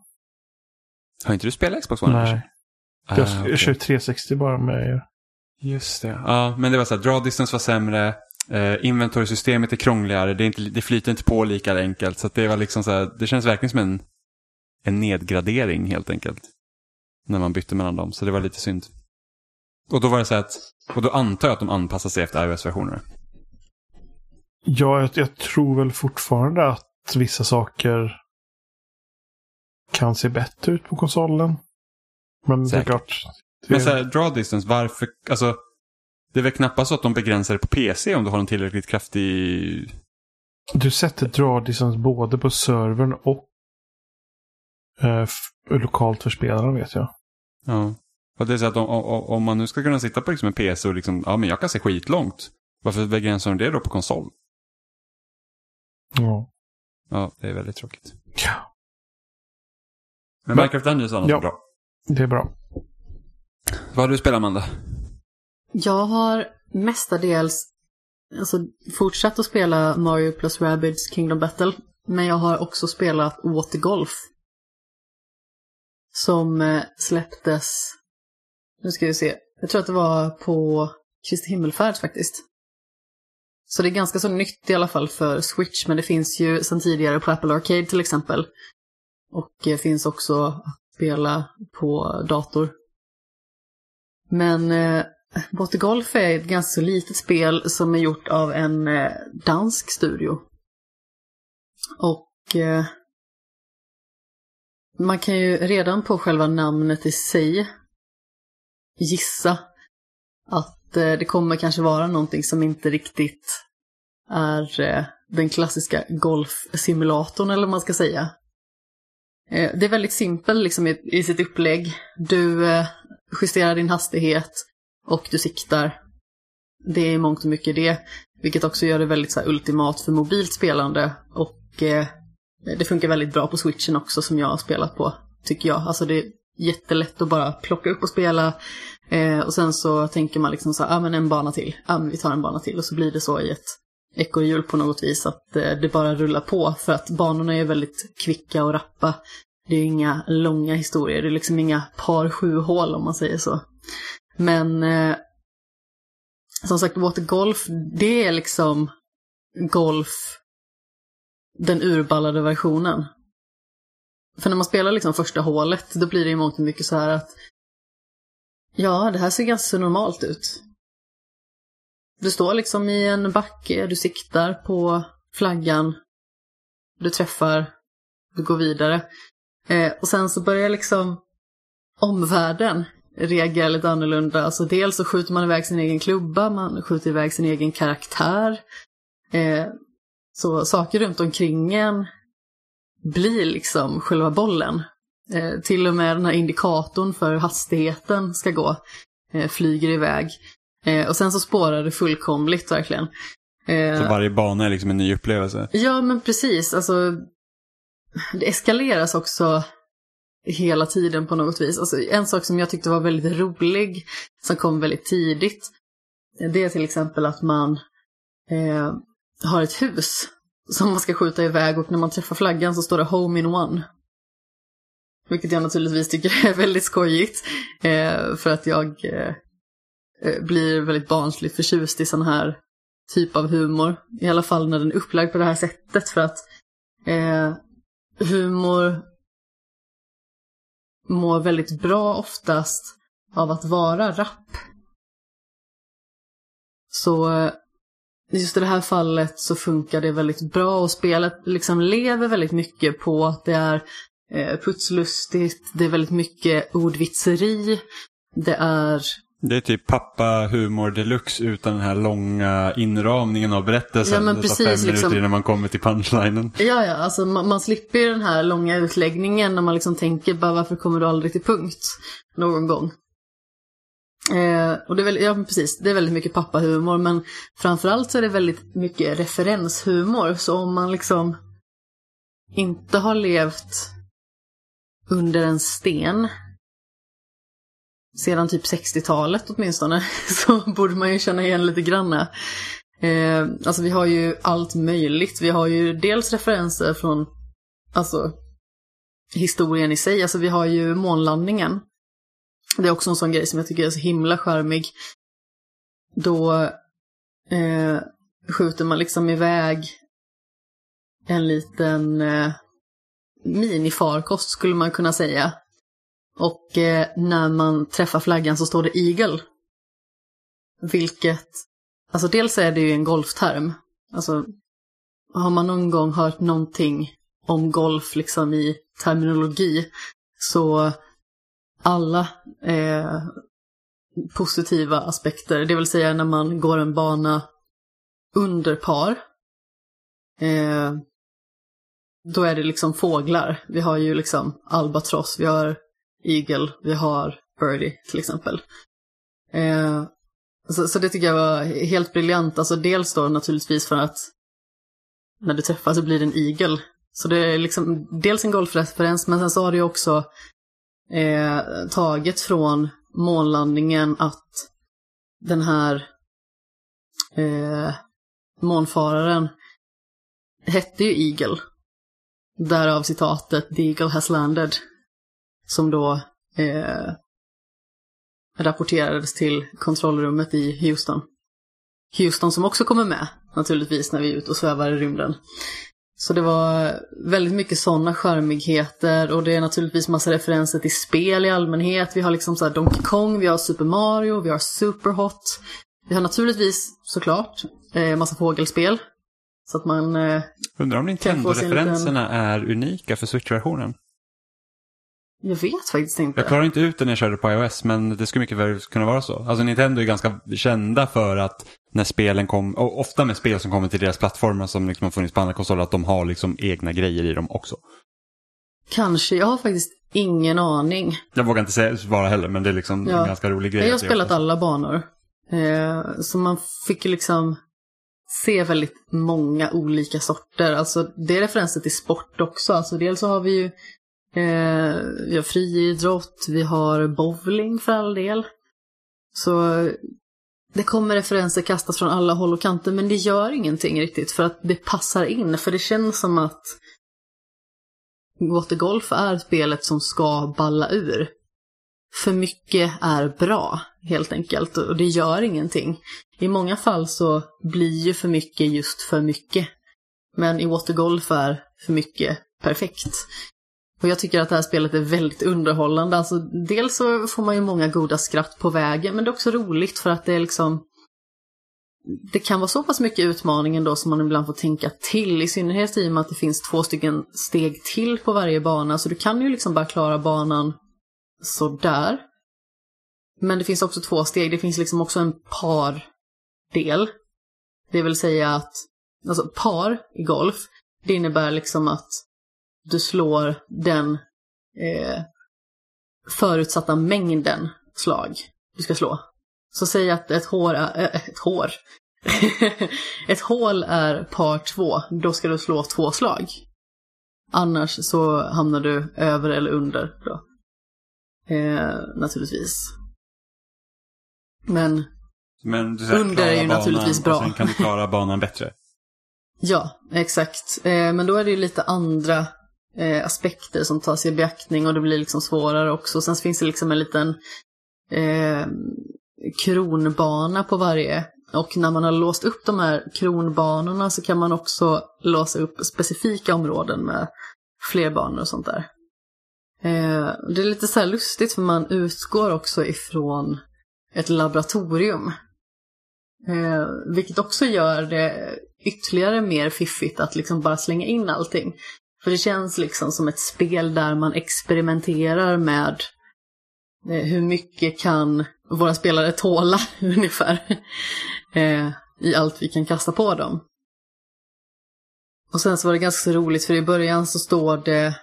Har inte du spelat Xbox One? Nej. Ah, Jag, okej. jag kör 360 bara med er. Just det. Ja, men det var så här, draw distance var sämre. Eh, inventory-systemet är krångligare. Det, är inte, det flyter inte på lika enkelt. Så det var liksom så här, det känns verkligen som en, en nedgradering helt enkelt. När man bytte mellan dem. Så det var lite synd. Och då var det så att, och då antar jag att de anpassar sig efter iOS-versioner. Ja, jag, jag tror väl fortfarande att vissa saker kan se bättre ut på konsolen. Men det Säkert. är klart. Det, Men så här, draw distance, varför, alltså, det är väl knappast så att de begränsar det på PC om du har en tillräckligt kraftig... Du sätter draw distance både på servern och eh, lokalt för spelarna vet jag. Ja. Och det är så att om, om, om man nu ska kunna sitta på liksom en PC och liksom, ja men jag kan se skitlångt. Varför begränsar de det då på konsol? Ja. Ja, det är väldigt tråkigt. ja. Men Men- Minecraft Dungeons är något Ja. bra. Det är bra. Vad har du spelat Amanda? Jag har mestadels alltså, fortsatt att spela Mario plus Rabbids Kingdom Battle. Men jag har också spelat Watergolf. Som eh, släpptes, nu ska vi se, jag tror att det var på Kristi himmelfärd faktiskt. Så det är ganska så nytt i alla fall för Switch, men det finns ju sedan tidigare på Apple Arcade till exempel. Och eh, finns också att spela på dator. Men eh, Golf är ett ganska så litet spel som är gjort av en eh, dansk studio. Och eh, man kan ju redan på själva namnet i sig gissa att eh, det kommer kanske vara någonting som inte riktigt är eh, den klassiska golfsimulatorn eller vad man ska säga. Eh, det är väldigt simpelt liksom i, sitt upplägg. Du justerar din hastighet och du siktar. Det är i mångt och mycket det, vilket också gör det väldigt så här, ultimat för mobilt spelande. Och det funkar väldigt bra på switchen också som jag har spelat på, tycker jag. Alltså det är jättelätt att bara plocka upp och spela. Eh, och sen så tänker man liksom så här, ja ah, men en bana till, ja ah, men vi tar en bana till. Och så blir det så i ett ekorrhjul på något vis, att eh, det bara rullar på. För att banorna är väldigt kvicka och rappa. Det är inga långa historier, det är liksom inga par sju hål om man säger så. Men eh, som sagt, watergolf, det är liksom golf, den urballade versionen. För när man spelar liksom första hålet, då blir det i mångt och mycket så här att ja, det här ser ganska normalt ut. Du står liksom i en backe, du siktar på flaggan, du träffar, du går vidare. Eh, och sen så börjar liksom omvärlden reagerar lite annorlunda. Alltså dels så skjuter man iväg sin egen klubba, man skjuter iväg sin egen karaktär. Eh, så saker runt omkring en blir liksom själva bollen. Eh, till och med den här indikatorn för hur hastigheten ska gå eh, flyger iväg. Eh, och sen så spårar det fullkomligt verkligen. Eh, Så varje bana är liksom en ny upplevelse. Ja, men precis. Alltså, det eskaleras också hela tiden på något vis. Alltså, en sak som jag tyckte var väldigt rolig, som kom väldigt tidigt, det är till exempel att man eh, har ett hus som man ska skjuta iväg och när man träffar flaggan så står det Home in One. Vilket jag naturligtvis tycker är väldigt skojigt. Eh, för att jag eh, eh, blir väldigt barnsligt förtjust i sån här typ av humor. I alla fall när den är upplagd på det här sättet för att eh, humor mår väldigt bra oftast av att vara rapp. Så eh, just i det här fallet så funkar det väldigt bra och spelet liksom lever väldigt mycket på att det är eh, putslustigt, det är väldigt mycket ordvitseri, det är Det är typ pappa-humor deluxe utan den här långa inramningen av berättelsen. Ja, men Det tar precis, fem minuter liksom. innan man kommer till punchlinen. Ja, ja, alltså man, man slipper ju den här långa utläggningen när man liksom tänker bara varför kommer du aldrig till punkt någon gång. Eh, och det är, väl, ja, precis, det är väldigt mycket pappahumor men framförallt så är det väldigt mycket referenshumor så om man liksom inte har levt under en sten sedan typ 60-talet åtminstone så borde man ju känna igen lite granna. Eh, alltså vi har ju allt möjligt. Vi har ju dels referenser från alltså, historien i sig. Alltså vi har ju månlandningen. Det är också en sån grej som jag tycker är så himla charmig. Då eh, skjuter man liksom iväg en liten eh, minifarkost skulle man kunna säga. Och eh, när man träffar flaggan så står det Eagle. Vilket, alltså dels är det ju en golfterm. Alltså, har man någon gång hört någonting om golf liksom i terminologi så alla eh, positiva aspekter, det vill säga när man går en bana under par. Eh, då är det liksom fåglar. Vi har ju liksom albatross, vi har eagle, vi har birdie till exempel. Eh, så, så det tycker jag var helt briljant. Alltså dels då naturligtvis för att när du träffar så blir det en eagle. Så det är liksom dels en golfreferens men sen så har du ju också eh, taget från månlandningen att den här eh, månfararen hette ju Eagle. Därav citatet The Eagle has landed. Som då eh, rapporterades till kontrollrummet i Houston. Houston som också kommer med naturligtvis när vi är ute och svävar i rymden. Så det var väldigt mycket sådana charmigheter och det är naturligtvis massa referenser till spel i allmänhet. Vi har liksom så här Donkey Kong, vi har Super Mario, vi har Superhot. Vi har naturligtvis såklart eh, massa fågelspel. Så att man eh, Undrar om Nintendo-referenserna är unika för Switch-versionen. Jag vet faktiskt inte. Jag klarar inte ut det när jag körde på iOS, men det skulle mycket väl kunna vara så. Alltså Nintendo är ganska kända för att när spelen kom, och ofta med spel som kommer till deras plattformar som liksom har funnits på andra konsoler, att de har liksom egna grejer i dem också. Kanske, jag har faktiskt ingen aning. Jag vågar inte säga, svara heller, men det är liksom Ja. en ganska rolig grej. Jag har spelat alla banor. Eh, så man fick liksom se väldigt många olika sorter. Alltså det är referenser till sport också. Alltså dels så har vi ju eh, vi har friidrott, vi har bowling för all del. Så det kommer referenser kastas från alla håll och kanter men det gör ingenting riktigt för att det passar in. För det känns som att Watergolf är spelet som ska balla ur. För mycket är bra, helt enkelt, och det gör ingenting. I många fall så blir ju för mycket just för mycket. Men i Watergolf är för mycket perfekt. Och jag tycker att det här spelet är väldigt underhållande. Alltså, dels så får man ju många goda skratt på vägen, men det är också roligt för att det är liksom det kan vara så pass mycket utmaning ändå som man ibland får tänka till, i synnerhet i och med att det finns två stycken steg till på varje bana, så du kan ju liksom bara klara banan sådär. Men det finns också två steg, det finns liksom också en par-del. Det vill säga att, alltså par i golf, det innebär liksom att du slår den eh, förutsatta mängden slag du ska slå. Så säg att ett hår är, äh, ett hår. ett hål är par två, då ska du slå två slag. Annars så hamnar du över eller under då. Eh, naturligtvis. Men Men du Under är ju banan naturligtvis bra. Och sen kan du klara banan bättre. Ja, exakt. Eh, men då är det ju lite andra eh, aspekter som tas i beaktning och det blir liksom svårare också. Sen finns det liksom en liten eh, kronbana på varje. Och när man har låst upp de här kronbanorna så kan man också låsa upp specifika områden med fler banor och sånt där. Eh, det är lite så här lustigt för man utgår också ifrån ett laboratorium. Eh, vilket också gör det ytterligare mer fiffigt att liksom bara slänga in allting. För det känns liksom som ett spel där man experimenterar med eh, hur mycket kan våra spelare tåla ungefär. Eh, I allt vi kan kasta på dem. Och sen så var det ganska så roligt för i början så står det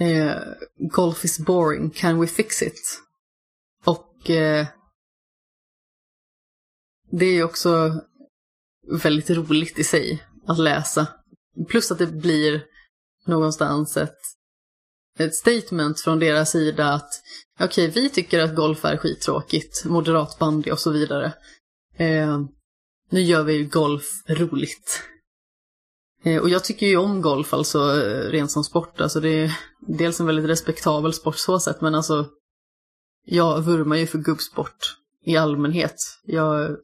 eh, Golf is boring, can we fix it? Och eh, det är ju också väldigt roligt i sig att läsa. Plus att det blir någonstans ett, ett statement från deras sida att okej, vi tycker att golf är skittråkigt, moderat bandy och så vidare. Eh, nu gör vi golf roligt. Eh, och jag tycker ju om golf, alltså eh, rent som sport. Alltså det är dels en väldigt respektabel sport så sett, men alltså jag vurmar ju för gubbsport i allmänhet. Jag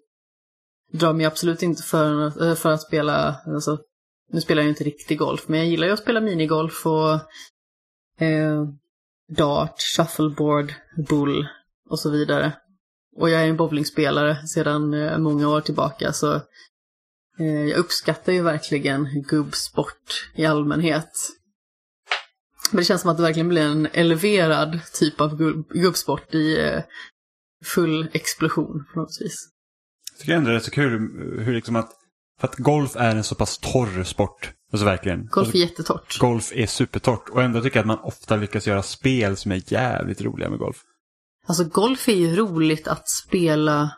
drar mig absolut inte för, eh, för att spela, alltså, nu spelar jag ju inte riktig golf, men jag gillar ju att spela minigolf och eh, dart, shuffleboard, bull och så vidare. Och jag är en bowlingspelare sedan eh, många år tillbaka, så eh, jag uppskattar ju verkligen gubbsport i allmänhet. Men det känns som att det verkligen blir en eleverad typ av gubb, gubbsport i eh, full explosion på något vis. Jag tycker ändå det är så kul hur liksom att, för att golf är en så pass torr sport. Alltså verkligen. Golf alltså, är jättetort. golf är supertorrt och ändå tycker jag att man ofta lyckas göra spel som är jävligt roliga med golf. Alltså golf är ju roligt att spela.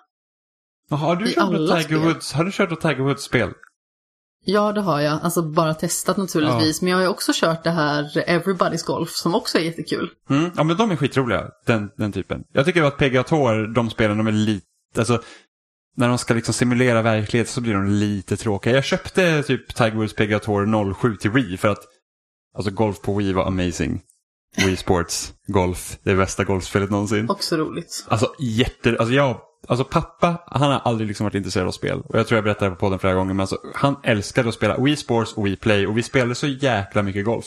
Jaha, har du I alla Tiger spel. Woods, har du kört något Tiger Woods-spel? Ja, det har jag. Alltså bara testat naturligtvis. Men jag har ju också kört det här Everybody's Golf som också är jättekul. Mm, ja men de är skitroliga, den, den typen. Jag tycker att PGA Tour, de spelen, de är lite, alltså när de ska liksom simulera verklighet så blir de lite tråkiga. Jag köpte typ Tiger Woods PGA Tour 07 till Wii för att alltså golf på Wii var amazing. Wii Sports, golf, det bästa golfspelet någonsin. Också roligt. Alltså jätte, alltså jag, alltså pappa, han har aldrig liksom varit intresserad av spel. Och jag tror jag berättade på podden flera gånger, men alltså han älskade att spela Wii Sports och Wii Play och vi spelade så jäkla mycket golf.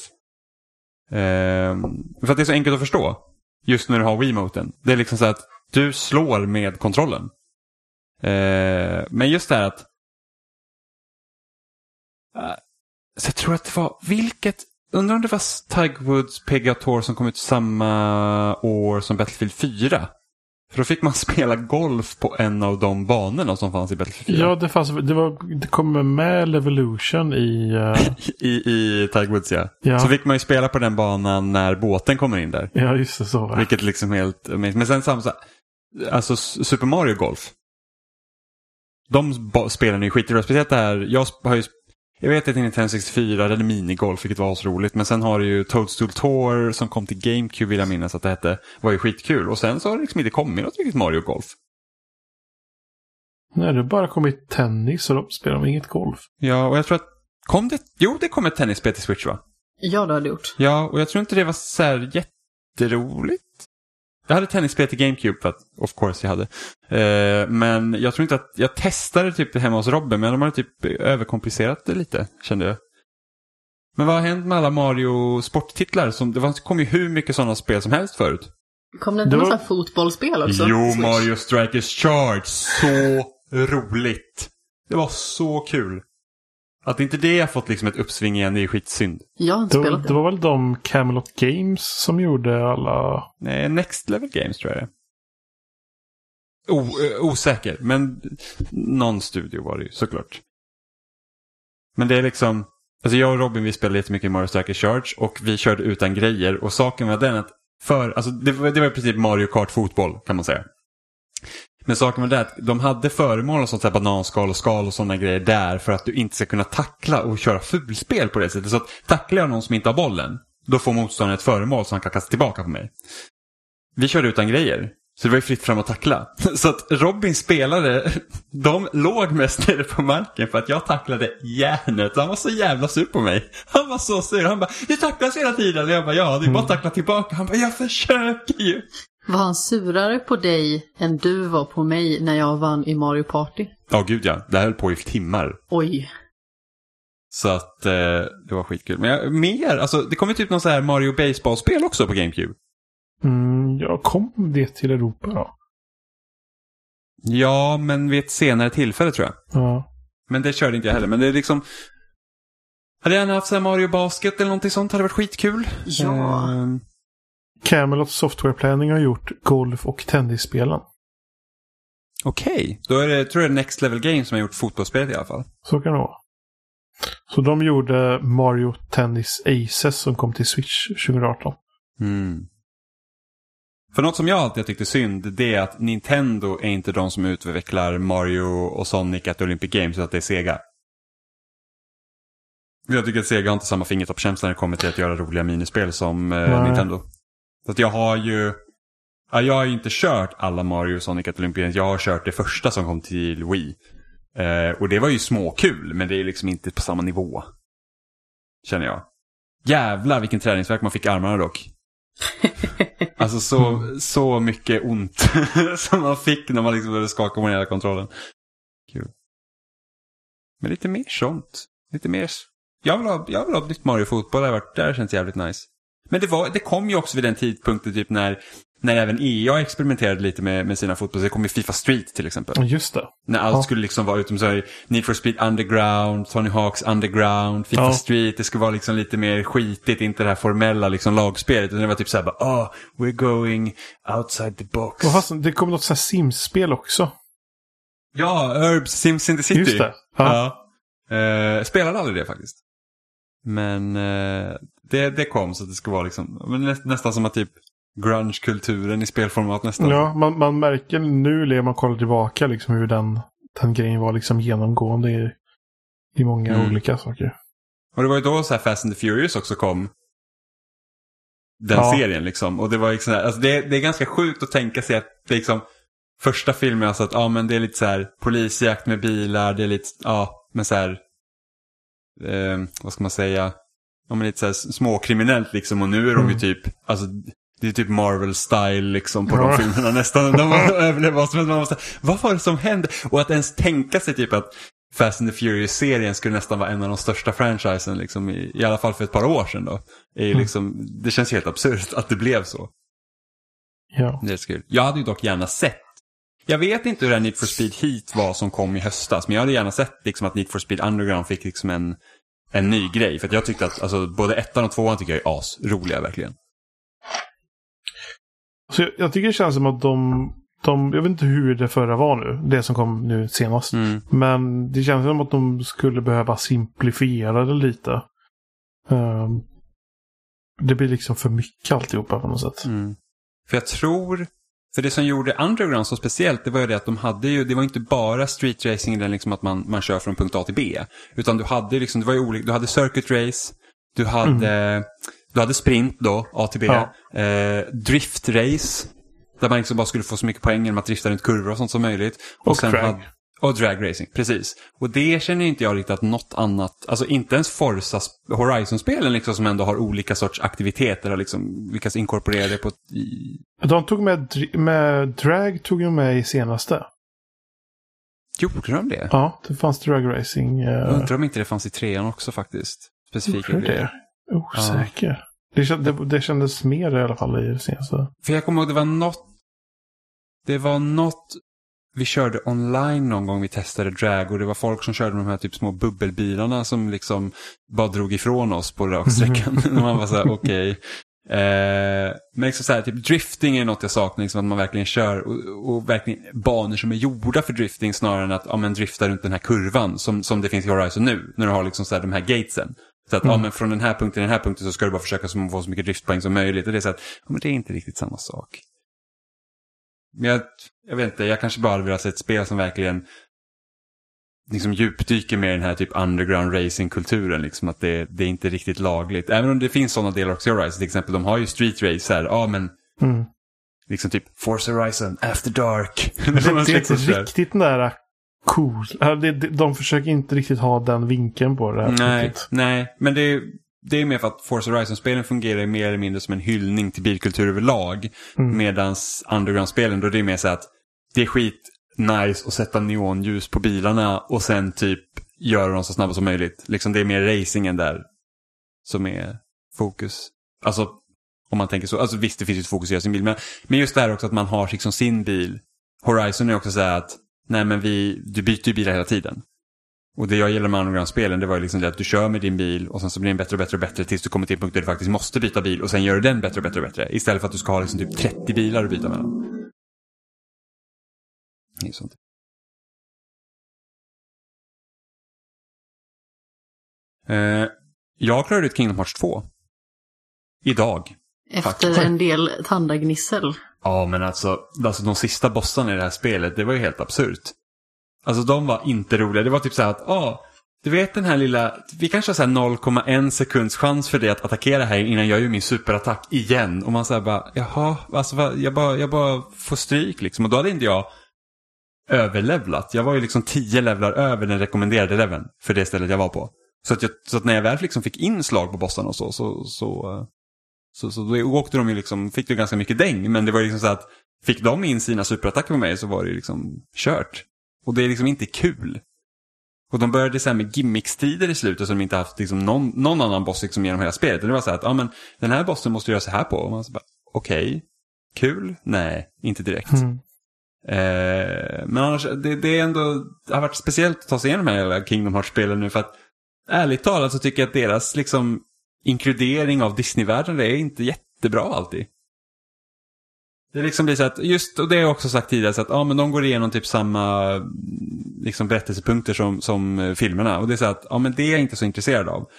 Ehm, för att det är så enkelt att förstå. Just när du har Wiimoten. Det är liksom så att du slår med kontrollen. Ehm, men just det här att... Eh, så jag tror att det var, vilket, undrar om det var Tiger Woods PGA Tour som kom ut samma år som Battlefield 4? För då fick man spela golf på en av de banorna som fanns i Battlefield 4. Ja, det, fanns, det, var, det kommer med Levolution i... eh, I, I Tiger Woods ja. Ja. Så fick man ju spela på den banan när båten kommer in där. ja, just det. Så. Vilket liksom helt. Men sen samma, så- alltså Super Mario Golf. De spelen är ju skitroliga. Speciellt det här, jag har ju, jag vet att i Nintendo 64 det är minigolf, vilket var så roligt. Men sen har du ju Toadstool Tour som kom till GameCube vill jag minnas att det hette. var ju skitkul. Och sen så har det liksom inte kommit något riktigt Mario Golf. Nej, det har bara kommit tennis och de spelar de inget golf. Ja, och jag tror att, kom det, jo det kom ett tennisspel till Switch va? Ja, det har det gjort. Ja, och jag tror inte det var så här jätteroligt. Jag hade tennisspel till GameCube, för att of course jag hade. Eh, men jag tror inte att, jag testade typ hemma hos Robin, men de hade typ överkomplicerat det lite, kände jag. Men vad har hänt med alla Mario sporttitlar? Som, det var, kom ju hur mycket sådana spel som helst förut. Kom det inte var- här fotbollsspel också? Jo, Switch. Mario Strikers Charge. Så roligt. Det var så kul. Att inte det har fått liksom ett uppsving igen, det är skitsynd. Jag har inte Det, spelat det det. var väl de Camelot Games som gjorde alla... Nej, Next Level Games tror jag det. O, eh, osäker, men någon studio var det ju såklart. Men det är liksom, alltså jag och Robin vi spelade jättemycket Mario Strikers Charge och vi körde utan grejer och saken var den att för, alltså det, var- det var i princip Mario Kart fotboll kan man säga. Men saken var det att de hade föremål och sånt där bananskal och skal och sådana grejer där för att du inte ska kunna tackla och köra fulspel på det sättet. Så att tacklar jag någon som inte har bollen, då får motståndaren ett föremål som han kan kasta tillbaka på mig. Vi körde utan grejer. Så det var ju fritt fram att tackla. Så att Robin spelade, de låg mest nere på marken för att jag tacklade järnet. Han var så jävla sur på mig. Han var så sur. Han bara, du tacklas hela tiden. Och jag bara, ja det är bara att tackla tillbaka. Han bara, jag försöker ju. Var han surare på dig än du var på mig när jag vann i Mario Party? Ja, gud ja. Det här höll på i timmar. Oj. Så att eh, det var skitkul. Men jag, mer, alltså det kom ju typ någon så här Mario Baseball-spel också på GameCube. Mm, jag kom det till Europa då? Ja, men vid ett senare tillfälle tror jag. Ja. Men det körde inte jag heller. Men det är liksom... Hade jag gärna haft så här Mario Basket eller någonting sånt hade varit skitkul. Ja. Ehm, Camelot Software Planning har gjort golf och tennisspelen. Okej, då är det, tror jag det är Next Level Games som har gjort fotbollsspelet i alla fall. Så kan det vara. Så de gjorde Mario Tennis Aces som kom till Switch 2018. Mm. För något som jag alltid har tyckt är synd, det är att Nintendo är inte de som utvecklar Mario och Sonic at Olympic Games, utan att det är Sega. Jag tycker att Sega har inte samma fingertoppskänsla när det kommer till att göra roliga minispel som eh. Nintendo. Så att jag har ju... Ja, jag har ju inte kört alla Mario och Sonic at Olympic Games. Jag har kört det första som kom till Wii. Eh, och det var ju småkul, men det är liksom inte på samma nivå. Känner jag. Jävlar vilken träningsverk man fick i armarna dock. Alltså så, så mycket ont som man fick när man liksom behövde skaka på hela kontrollen. Kul. Men lite mer sånt. Lite mer... Jag vill ha, jag vill ha ett nytt Mario Fotboll. Det har varit, det känns jävligt nice. Men det, var, det kom ju också vid den tidpunkten typ när, när även EA experimenterade lite med, med sina fotboll. Det kom ju Fifa Street till exempel. Just det. När allt Ja. skulle liksom vara utom så här, Need for Speed Underground, Tony Hawks Underground, Fifa Ja. Street. Det skulle vara liksom lite mer skitigt, inte det här formella liksom lagspelet. Utan det var typ så här bara, oh, we're going outside the box. Och fast, det kom något sånt här Sims-spel också. Ja, Herbs Sims in the City. Just det. Ja. Ja. Eh, spelade aldrig det faktiskt. Men eh, det, det kom så att det ska vara liksom, men nä, nästan som att typ grunge-kulturen i spelformat nästan. Ja, man, man märker nu när man kollar tillbaka liksom hur den, den grejen var liksom genomgående i, i många Mm. olika saker. Och det var ju då så här Fast and the Furious också kom. Den Ja. serien liksom. Och det var liksom, alltså det, det är ganska sjukt att tänka sig att det liksom första filmen alltså att ja men det är lite så här polisjakt med bilar, det är lite, ja men så här, eh, vad ska man säga, ja men lite så här småkriminellt liksom och nu är de ju Mm. typ, alltså det är typ Marvel-style liksom på Ja. de filmerna nästan. De överlever vad som helst. Man måste, vad var det som hände? Och att ens tänka sig typ att Fast and the Furious-serien skulle nästan vara en av de största franchisen, liksom, i, i alla fall för ett par år sedan. Då. Är ju Mm. liksom, det känns helt absurt att det blev så. Ja. Det är kul. Jag hade ju dock gärna sett, jag vet inte hur det här Need for Speed Heat var som kom i höstas, men jag hade gärna sett liksom, att Need for Speed Underground fick liksom en, en ny grej. För jag tyckte att alltså, både ettan och tvåan tycker jag är asroliga verkligen. Så jag, jag tycker det känns som att de, de, jag vet inte hur det förra var nu, det som kom nu senast. Mm. Men det känns som att de skulle behöva simplifiera det lite. Ehm, det blir liksom för mycket alltihopa på något sätt. Mm. För jag tror, för det som gjorde Underground så speciellt, det var ju det att de hade ju, det var inte bara street racing, den liksom att man, man kör från punkt A till B. Utan du hade liksom, det var ju olika, du hade circuit race, du hade, du hade sprint då, A till B, Ja. eh, drift race, där man liksom bara skulle få så mycket poäng genom att drifta runt kurvor och sånt som möjligt. Och drag. hade- och drag racing, precis. Och det känner inte jag riktigt att något annat, alltså inte ens Forza Horizon-spelen liksom som ändå har olika sorts aktiviteter har liksom lyckats inkorporera det på ett, i, De tog med, med drag tog de med i senaste. Gjorde de det? Ja, det fanns drag racing. Jag Uh, undrar om inte det fanns i trean också faktiskt. Specifika Gjorde det? osäker. Det, känd, det, det kändes mer i alla fall i det senaste. För jag kommer ihåg det var något. Det var något. Vi körde online någon gång vi testade drag och det var folk som körde de här typ små bubbelbilarna som liksom bara drog ifrån oss på raksträckan. Och man var så här, okej. Eh, men liksom så här, typ drifting är något jag saknar, liksom att man verkligen kör och, och verkligen banor som är gjorda för drifting snarare än att ja, men drifta runt den här kurvan som, som det finns i Horizon nu. När du har liksom så här, de här gatesen. Så att ja, men från den här punkten till den här punkten så ska du bara försöka få så mycket driftpoäng som möjligt. Och det är så att ja, men det är inte riktigt samma sak. Men jag, jag vet inte, jag kanske bara hade velat se ett spel som verkligen liksom djupdyker med den här typ underground racing-kulturen. Liksom att det, det är inte riktigt lagligt. Även om det finns sådana delar också i Horizon. Till exempel, de har ju street race här. Ja, men Mm. Liksom typ Forza Horizon, After Dark. Det, det är inte riktigt där cool. De försöker inte riktigt ha den vinkeln på det här. Nej, riktigt. nej, men det är, det är mer för att Forza Horizon-spelen fungerar mer eller mindre som en hyllning till bilkultur överlag. Mm. Medan Underground-spelen, då det är mer så att det är skit nice att sätta neonljus på bilarna och sen typ göra dem så snabba som möjligt. Liksom det är mer racingen där som är fokus. Alltså, om man tänker så. Alltså visst, det finns ju ett fokus att göra sin bil. Men, men just det här också att man har liksom sin bil. Horizon är också så här att, nej men vi, du byter ju bilar hela tiden. Och det jag gillar med Underground-spelen det var ju liksom det att du kör med din bil och sen så blir den bättre och bättre och bättre tills du kommer till en punkt där du faktiskt måste byta bil och sen gör du den bättre och bättre och bättre. Istället för att du ska ha liksom typ 30 bilar att byta mellan. Det är sånt. Eh, jag klarade ut Kingdom Hearts 2. Idag. Efter Faktiskt. en del tandagnissel. Ja, men alltså, alltså de sista bossarna i det här spelet, det var ju helt absurt. Alltså de var inte roliga. Det var typ så här att, ja, du vet den här lilla, vi kanske har så här 0,1 sekunds chans för dig att attackera här innan jag gör min superattack igen. Och man säger bara, jaha, alltså jag bara, jag bara får stryk liksom. Och då hade inte jag överlevlat. Jag var ju liksom tio levlar över den rekommenderade leveln för det stället jag var på. Så att, jag, så att när jag väl liksom fick in slag på bossarna och så, så, så, eh, så, så då åkte de ju liksom, fick du ganska mycket däng. Men det var ju liksom så att, fick de in sina superattacker på mig så var det ju liksom kört. Och det är liksom inte kul. Och de började så här med gimmickstider i slutet som de inte haft liksom någon, någon annan boss liksom genom hela spelet. Och det var så här att, ja men den här bossen måste du göra så här på. Och man så bara, okej, kul? Nej, inte direkt. Mm. Eh, men annars, det, det är ändå, det har varit speciellt att ta sig igenom de här Kingdom Hearts-spelen nu för att ärligt talat så tycker jag att deras liksom inkludering av Disney-världen är inte jättebra alltid. Det liksom blir så att, just, och det har jag också sagt tidigare, så att ja, men de går igenom typ samma liksom, berättelsepunkter som, som eh, filmerna. Och det är så att, ja men det är jag inte så intresserad av.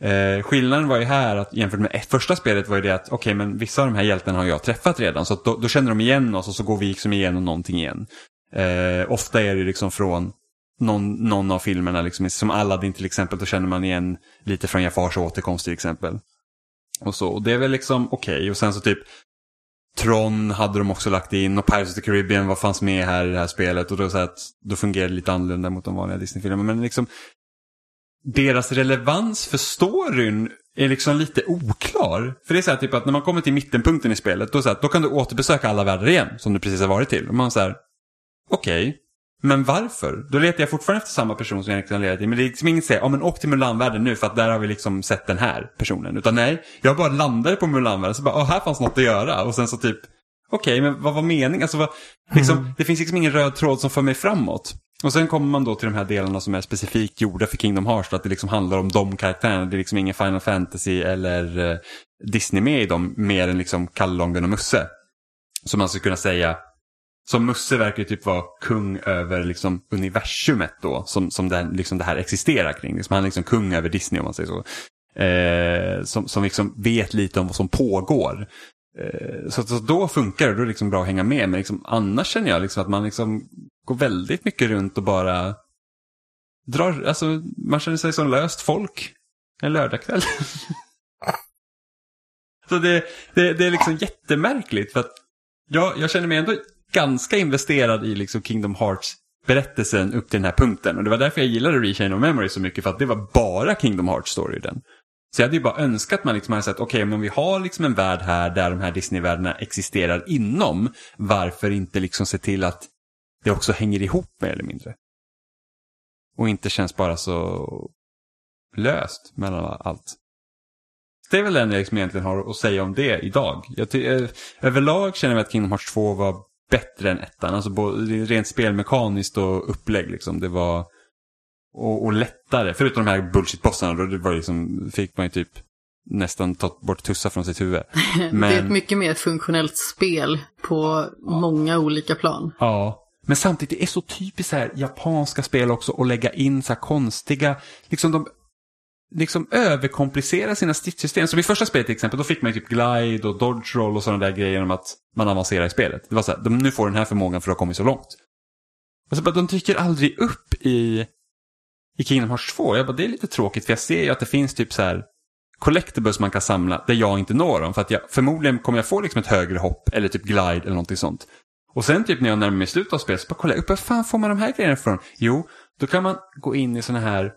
Eh, skillnaden var ju här att jämfört med första spelet var ju det att okej men vissa av de här hjältarna har jag träffat redan så att då, då känner de igen oss och så går vi liksom igenom någonting igen. Eh, ofta är det liksom från någon, någon av filmerna, liksom, som Aladdin till exempel, då känner man igen lite från Jafars återkomst till exempel. Och så, och det är väl liksom okej och sen så typ Tron hade de också lagt in och Pirates of the Caribbean vad fanns med här i det här spelet och då, så att, då fungerar det lite annorlunda mot de vanliga Disney-filmerna. Men liksom deras relevans för storyn är liksom lite oklar. För det är så här typ att när man kommer till mittenpunkten i spelet, då, så här, då kan du återbesöka alla världar igen som du precis har varit till. Och man här, okej, men varför? Då letar jag fortfarande efter samma person som jag egentligen letat i. Men det är liksom inget säga, ja men åk till Mulan-världen nu för att där har vi liksom sett den här personen. Utan nej, jag bara landade på Mulan-världen så bara, åh här fanns något att göra. Och sen så typ, okej men vad var meningen? Alltså vad, liksom, det finns liksom ingen röd tråd som för mig framåt. Och sen kommer man då till de här delarna som är specifikt gjorda för Kingdom Hearts. Att det liksom handlar om de karaktärerna. Det är liksom ingen Final Fantasy eller eh, Disney med i dem. Mer än liksom Kalle och Musse. Som man skulle kunna säga. Som Musse verkar ju typ vara kung över liksom universumet då. Som, som det, här, liksom det här existerar kring. Liksom, han är liksom kung över Disney om man säger så. Eh, som, som liksom vet lite om vad som pågår. Eh, så, så då funkar det, då är det liksom bra att hänga med. Men liksom, annars känner jag liksom att man liksom går väldigt mycket runt och bara drar, alltså man känner sig som löst folk en lördagkväll. så det, det, det är liksom jättemärkligt för att jag, jag känner mig ändå ganska investerad i liksom Kingdom Hearts berättelsen upp till den här punkten. Och det var därför jag gillade Rechain of Memory så mycket för att det var bara Kingdom Hearts story i den. Så jag hade ju bara önskat att man liksom hade sett okej, men vi har liksom en värld här där de här Disney-världarna existerar inom. Varför inte liksom se till att det också hänger ihop mer eller mindre? Och inte känns bara så löst mellan allt. Det är väl den jag liksom egentligen har att säga om det idag. Jag eh, överlag känner jag att Kingdom Hearts 2 var bättre än ettan. Alltså både, rent spelmekaniskt och upplägg liksom. Det var och, och lättare. Förutom de här bullshit-bossarna då det var liksom, fick man ju typ nästan ta bort tussar från sitt huvud. Det är ett Men, mycket mer funktionellt spel på många olika plan. ja. Men samtidigt, det är så typiskt så här japanska spel också att lägga in så här konstiga, liksom de liksom överkomplicerar sina stridssystem. Som i första spelet till exempel, då fick man ju typ glide och dodge roll och sådana där grejer genom att man avancerar i spelet. Det var så här, de, nu får den här förmågan för att ha kommit så långt. Alltså bara, de dyker aldrig upp i, i Kingdom Hearts 2. Jag bara, det är lite tråkigt för jag ser ju att det finns typ så här collectibles man kan samla där jag inte når dem. För att jag, förmodligen kommer jag få liksom ett högre hopp eller typ glide eller någonting sånt. Och sen typ när jag närmar mig slutet av spelet så bara kollar jag upp, var fan får man de här grejerna ifrån? Jo, då kan man gå in i sådana här,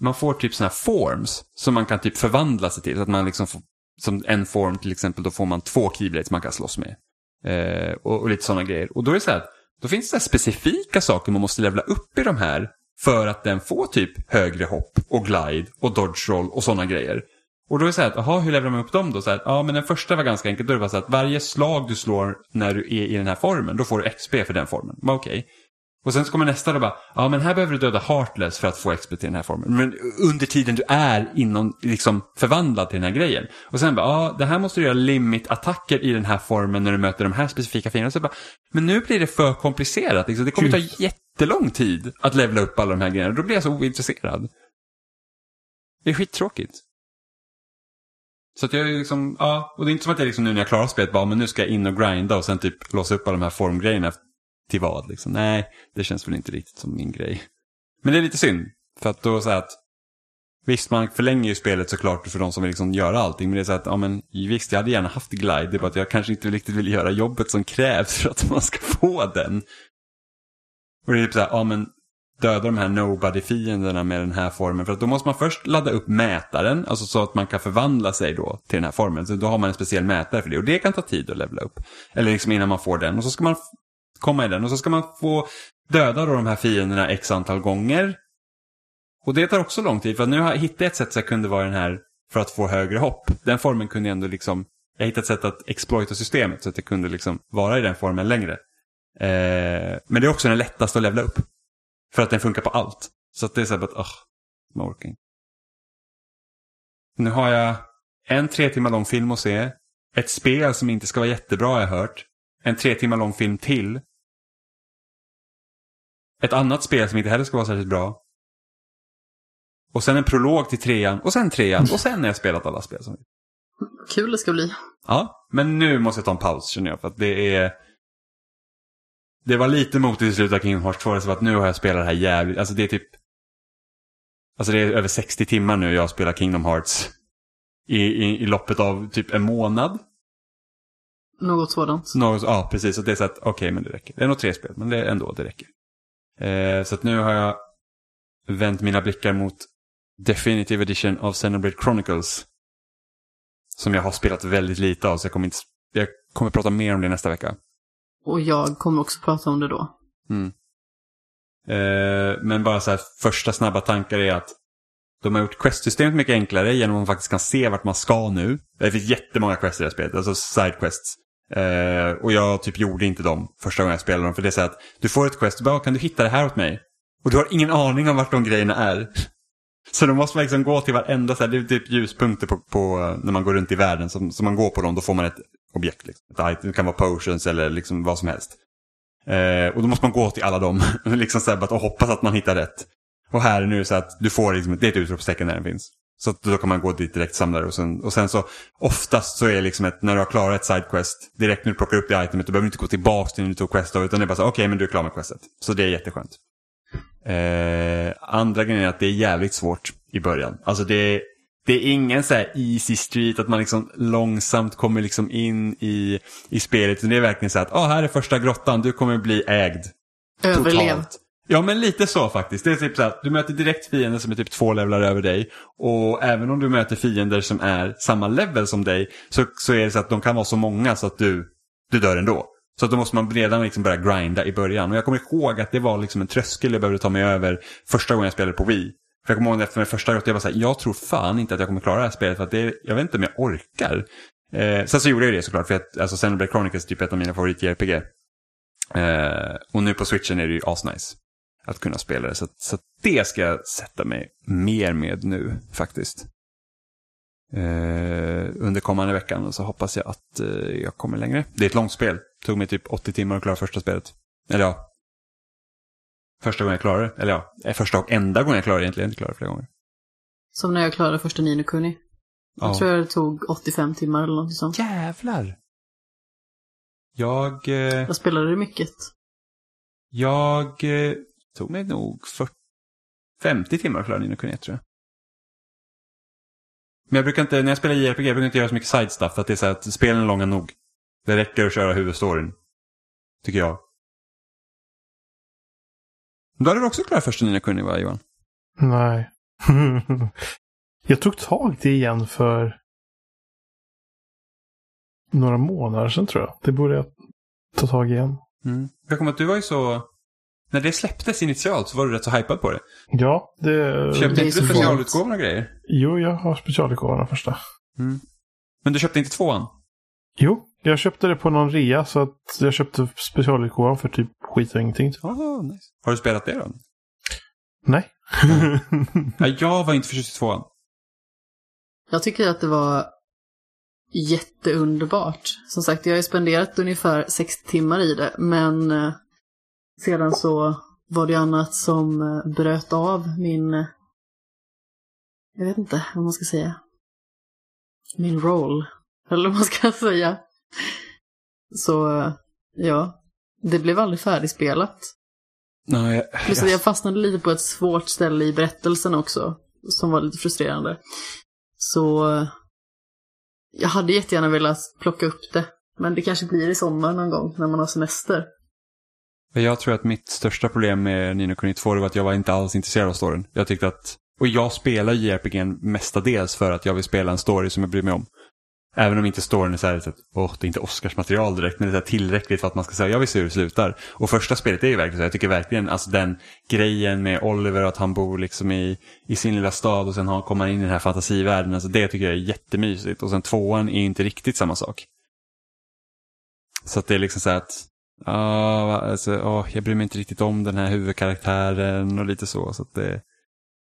man får typ sådana här forms som man kan typ förvandla sig till. Så att man liksom får, som en form till exempel, då får man två keyblades man kan slåss med. Eh, och, och, lite sådana grejer. Och då är det så här, då finns det specifika saker man måste levla upp i de här för att den får typ högre hopp och glide och dodge roll och sådana grejer. Och då är det så här, jaha, hur levlar man upp dem då? Så här, ja, men den första var ganska enkel. Då är det bara så att varje slag du slår när du är i den här formen, då får du XP för den formen. Okej. Okay. Och sen så kommer nästa då bara, ja men här behöver du döda Heartless för att få XP till den här formen. Men under tiden du är inom, liksom förvandlad till den här grejen. Och sen bara, ja det här måste du göra limit-attacker i den här formen när du möter de här specifika fienderna. Så bara, men nu blir det för komplicerat. Liksom. Det kommer ta jättelång tid att levla upp alla de här grejerna. Då blir jag så ointresserad. Det är skittråkigt. Så att jag är liksom, ja, och det är inte som att jag liksom nu när jag klarar spelet bara, men nu ska jag in och grinda och sen typ låsa upp alla de här formgrejerna till vad liksom. Nej, det känns väl inte riktigt som min grej. Men det är lite synd, för att då så att Visst, man förlänger ju spelet såklart för de som vill liksom göra allting. Men det är så att, ja men visst, jag hade gärna haft glide. Det är bara att jag kanske inte riktigt vill göra jobbet som krävs för att man ska få den. Och det är typ så här, ja men döda de här nobody-fienderna med den här formen. För att då måste man först ladda upp mätaren, alltså så att man kan förvandla sig då till den här formen. Så då har man en speciell mätare för det och det kan ta tid att levla upp. Eller liksom innan man får den och så ska man komma i den och så ska man få döda då de här fienderna x antal gånger. Och det tar också lång tid för nu har jag hittat ett sätt så jag kunde vara den här för att få högre hopp. Den formen kunde jag ändå liksom, jag hittade ett sätt att exploita systemet så att jag kunde liksom vara i den formen längre. Eh, men det är också den lättaste att levla upp. För att den funkar på allt. Så att det är så här att, åh, man orkar inte. Nu har jag en tre timmar lång film att se. Ett spel som inte ska vara jättebra har jag hört. En tre timmar lång film till. Ett annat spel som inte heller ska vara särskilt bra. Och sen en prolog till trean och sen trean och sen har jag spelat alla spel. Som... Kul det ska bli. Ja, men nu måste jag ta en paus känner jag. För att det är det var lite motigt i slutet av Kingdom Hearts 2. Så att nu har jag spelat det här jävligt. Alltså det är typ... Alltså det är över 60 timmar nu jag spelar Kingdom Hearts. I, i, i loppet av typ en månad. Något sådant. Något, ja, precis. Och det är så att, okej, okay, men det räcker. Det är nog tre spel, men det är ändå, det räcker. Eh, så att nu har jag vänt mina blickar mot Definitive Edition av Xenoblade Chronicles. Som jag har spelat väldigt lite av, så jag kommer inte... Jag kommer prata mer om det nästa vecka. Och jag kommer också prata om det då. Mm. Eh, men bara så här, första snabba tankar är att de har gjort questsystemet mycket enklare genom att man faktiskt kan se vart man ska nu. Det finns jättemånga quests i det här spelet, alltså sidequests. Eh, och jag typ gjorde inte dem första gången jag spelade dem. För det är så att du får ett quest, bara, kan du hitta det här åt mig? Och du har ingen aning om vart de grejerna är. Så då måste man liksom gå till varenda, så här, det är typ ljuspunkter på, på, eh, när man går runt i världen. Så, så man går på dem, då får man ett objekt. Liksom. Det kan vara potions eller liksom vad som helst. Eh, och då måste man gå till alla dem liksom så här, och hoppas att man hittar rätt. Och här är nu så att du får liksom, det är ett utropstecken när den finns. Så då kan man gå dit direkt samlare och sen, och sen så oftast så är det liksom ett, när du har klarat ett sidequest, direkt när du plockar upp det itemet, du behöver inte gå tillbaka till när du tog questet utan det är bara så okej okay, men du är klar med questet. Så det är jätteskönt. Eh, andra grejen är att det är jävligt svårt i början. Alltså det är, det är ingen så här easy street, att man liksom långsamt kommer liksom in i, i spelet. Det är verkligen så att, ah, här är första grottan, du kommer bli ägd. Överlev. Totalt. Ja, men lite så faktiskt. Det är typ så att du möter direkt fiender som är typ två levlar över dig. Och även om du möter fiender som är samma level som dig så, så är det så att de kan vara så många så att du, du dör ändå. Så att då måste man redan liksom börja grinda i början. Och jag kommer ihåg att det var liksom en tröskel jag behövde ta mig över första gången jag spelade på Wii. För jag kommer ihåg efter min första grott, jag var så här, jag tror fan inte att jag kommer klara det här spelet för att det är, jag vet inte om jag orkar. Eh, sen så gjorde jag det såklart, för att alltså Xenoblade Chronicles är typ ett av mina favorit-JRPG. Eh, och nu på switchen är det ju asnice att kunna spela det. Så, så det ska jag sätta mig mer med nu faktiskt. Eh, under kommande veckan så hoppas jag att eh, jag kommer längre. Det är ett långt spel. Det tog mig typ 80 timmar att klara första spelet. Eller ja, Första gången jag klarade det. Eller ja, första och enda gången jag klarade det egentligen. Jag inte klarade flera gånger. Som när jag klarade första Ninokuni. Jag Ja. tror det tog 85 timmar eller något sånt. Jävlar! Jag... Eh, Jag spelade det mycket. jag eh, tog mig nog 40, 50 timmar att klara Nino Kuni tror jag. Men jag brukar inte, när jag spelar JRPG, jag brukar inte göra så mycket side stuff. För att det är så här att spelen är långa nog. Det räcker att köra huvudstoryn. Tycker jag. Då hade du också klarat första Nina Kuni va, Johan? Nej. jag tog tag i det igen för några månader sedan tror jag. Det borde jag ta tag i igen. Mm. Jag kommer att du var ju så... När det släpptes initialt så var du rätt så hypad på det. Ja, det... Köpte det inte du specialutgåvorna och grejer? Jo, jag har specialutgåvorna första. Men du köpte inte tvåan? Jo, jag köpte det på någon rea så att jag köpte specialutgåvan för typ skit och ingenting. Oh, nice. Har du spelat det då? Nej. Ja, jag var inte förtjust i tvåan. Jag tycker att det var jätteunderbart. Som sagt, jag har ju spenderat ungefär 60 timmar i det, men eh, sedan så var det annat som eh, bröt av min... eh, Jag vet inte vad man ska säga. Min roll. Eller vad man ska säga. Så, ja. Det blev aldrig färdigspelat. Nej, jag, Plus att jag fastnade lite på ett svårt ställe i berättelsen också, som var lite frustrerande. Så jag hade jättegärna velat plocka upp det, men det kanske blir i sommar någon gång när man har semester. jag tror att mitt största problem med Nino Kuni 2 var att jag var inte alls intresserad av storyn. Jag tyckte att, och jag spelar JRPG mestadels för att jag vill spela en story som jag bryr mig om. Även om inte storyn är så här, så att, åh, det är inte Oscars-material direkt, men det är så här tillräckligt för att man ska säga, jag vill se hur det slutar. Och första spelet är ju verkligen så, jag tycker verkligen, alltså den grejen med Oliver, att han bor liksom i, i sin lilla stad och sen har- kommer han in i den här fantasivärlden, alltså det tycker jag är jättemysigt. Och sen tvåan är inte riktigt samma sak. Så att det är liksom så här att, ja, alltså, åh, jag bryr mig inte riktigt om den här huvudkaraktären och lite så. Så, att det,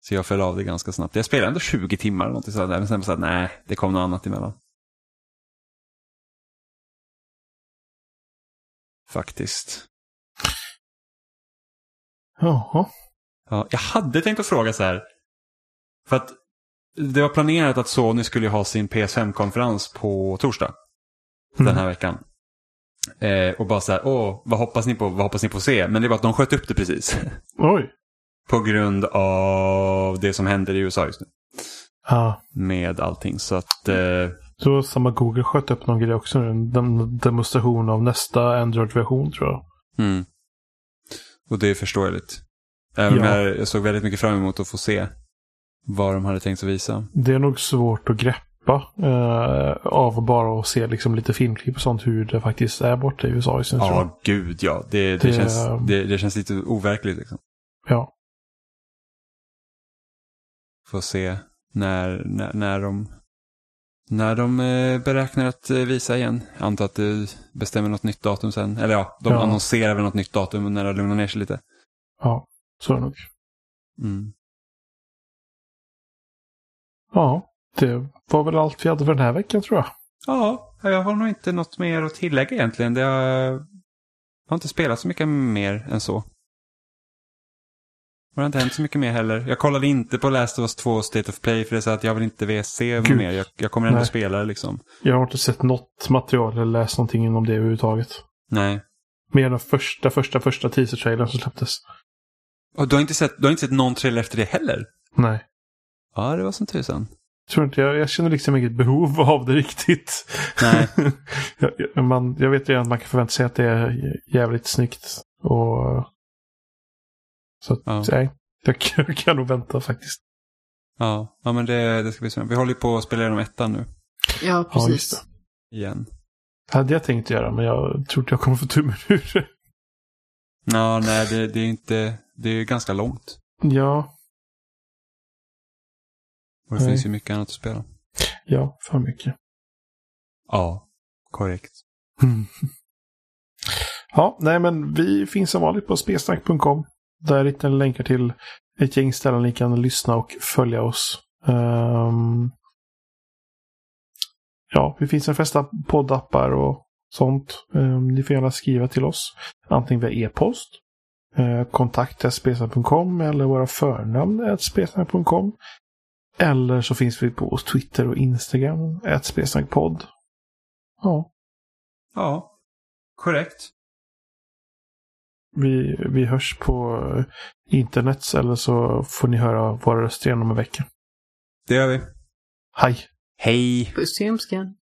så jag föll av det ganska snabbt. Jag spelade ändå 20 timmar eller någonting sådär, men sen var det så här, nej, det kom något annat emellan. Faktiskt. Jaha. Ja, jag hade tänkt att fråga så här. För att det var planerat att Sony skulle ha sin PS5-konferens på torsdag. Mm. Den här veckan. Eh, och bara så här, åh, vad hoppas ni på, vad hoppas ni på att se? Men det var att de sköt upp det precis. Oj. på grund av det som händer i USA just nu. Ja. Med allting. Så att, eh, Så samma Google sköt upp någon grej också. En dem- demonstration av nästa Android-version tror jag. mm. Och det är förståeligt. Även om Ja. jag, jag såg väldigt mycket fram emot att få se vad de hade tänkt att visa. Det är nog svårt att greppa eh, av bara att se liksom lite filmklipp och sånt hur det faktiskt är borta i USA just nu. tror. Ja, gud ja. Det, det, Det- Känns, det, det känns lite overkligt. Liksom. Ja. Får se när, när, när de, när de eh, beräknar att eh, visa igen. Jag antar att det bestämmer något nytt datum sen. Eller ja, de Ja. annonserar väl något nytt datum när det lugnar ner sig lite. ja, så är det nog. Mm. Ja, det var väl allt vi hade för den här veckan tror jag. Ja, jag har nog inte något mer att tillägga egentligen. Det har, jag har inte spelat så mycket mer än så. Det har inte hänt så mycket mer heller. Jag kollade inte på Last of Us 2 State of Play för det är så att jag vill inte se Gud. mer. Jag, jag kommer ändå Nej. spela det liksom. Jag har inte sett något material eller läst någonting om det överhuvudtaget. Nej. Mer än den första, första, första teaser-trailern som släpptes. Och du har inte sett, du har inte sett någon trailer efter det heller? Nej. Ja, det var som tusan. Tror inte jag, jag känner liksom inget behov av det riktigt. Nej. jag, jag- man, jag vet redan att man kan förvänta sig att det är jävligt snyggt. Och... Så Ja. nej. Jag kan, nog vänta faktiskt. Ja, ja men det, det ska bli så. Vi håller ju på att spela igenom ettan nu. Ja, Ja, precis. det. Igen. Hade jag tänkt göra, men jag tror inte jag kommer få tummen ur det. Ja, nej, det, det är inte, det är ganska långt. Ja, Och det Nej. finns ju mycket annat att spela. ja, för mycket. Ja, korrekt. Ja, nej men vi finns som vanligt på spelsnack.com. Där hittar ni länkar till ett gäng ställen ni kan lyssna och följa oss. Um, ja, vi finns de flesta poddappar och sånt. Um, ni får gärna skriva till oss. Antingen via e-post, eh, uh, kontakt.spelsnack.com eller våra förnamn spelsnack.com. Eller så finns vi på Twitter och Instagram, spesnackpodd. Ja, Ja, korrekt. Vi, vi hörs på internet eller så får ni höra våra röster igen om en vecka. Det gör vi. Hej! Hej! Puss i ljumsken.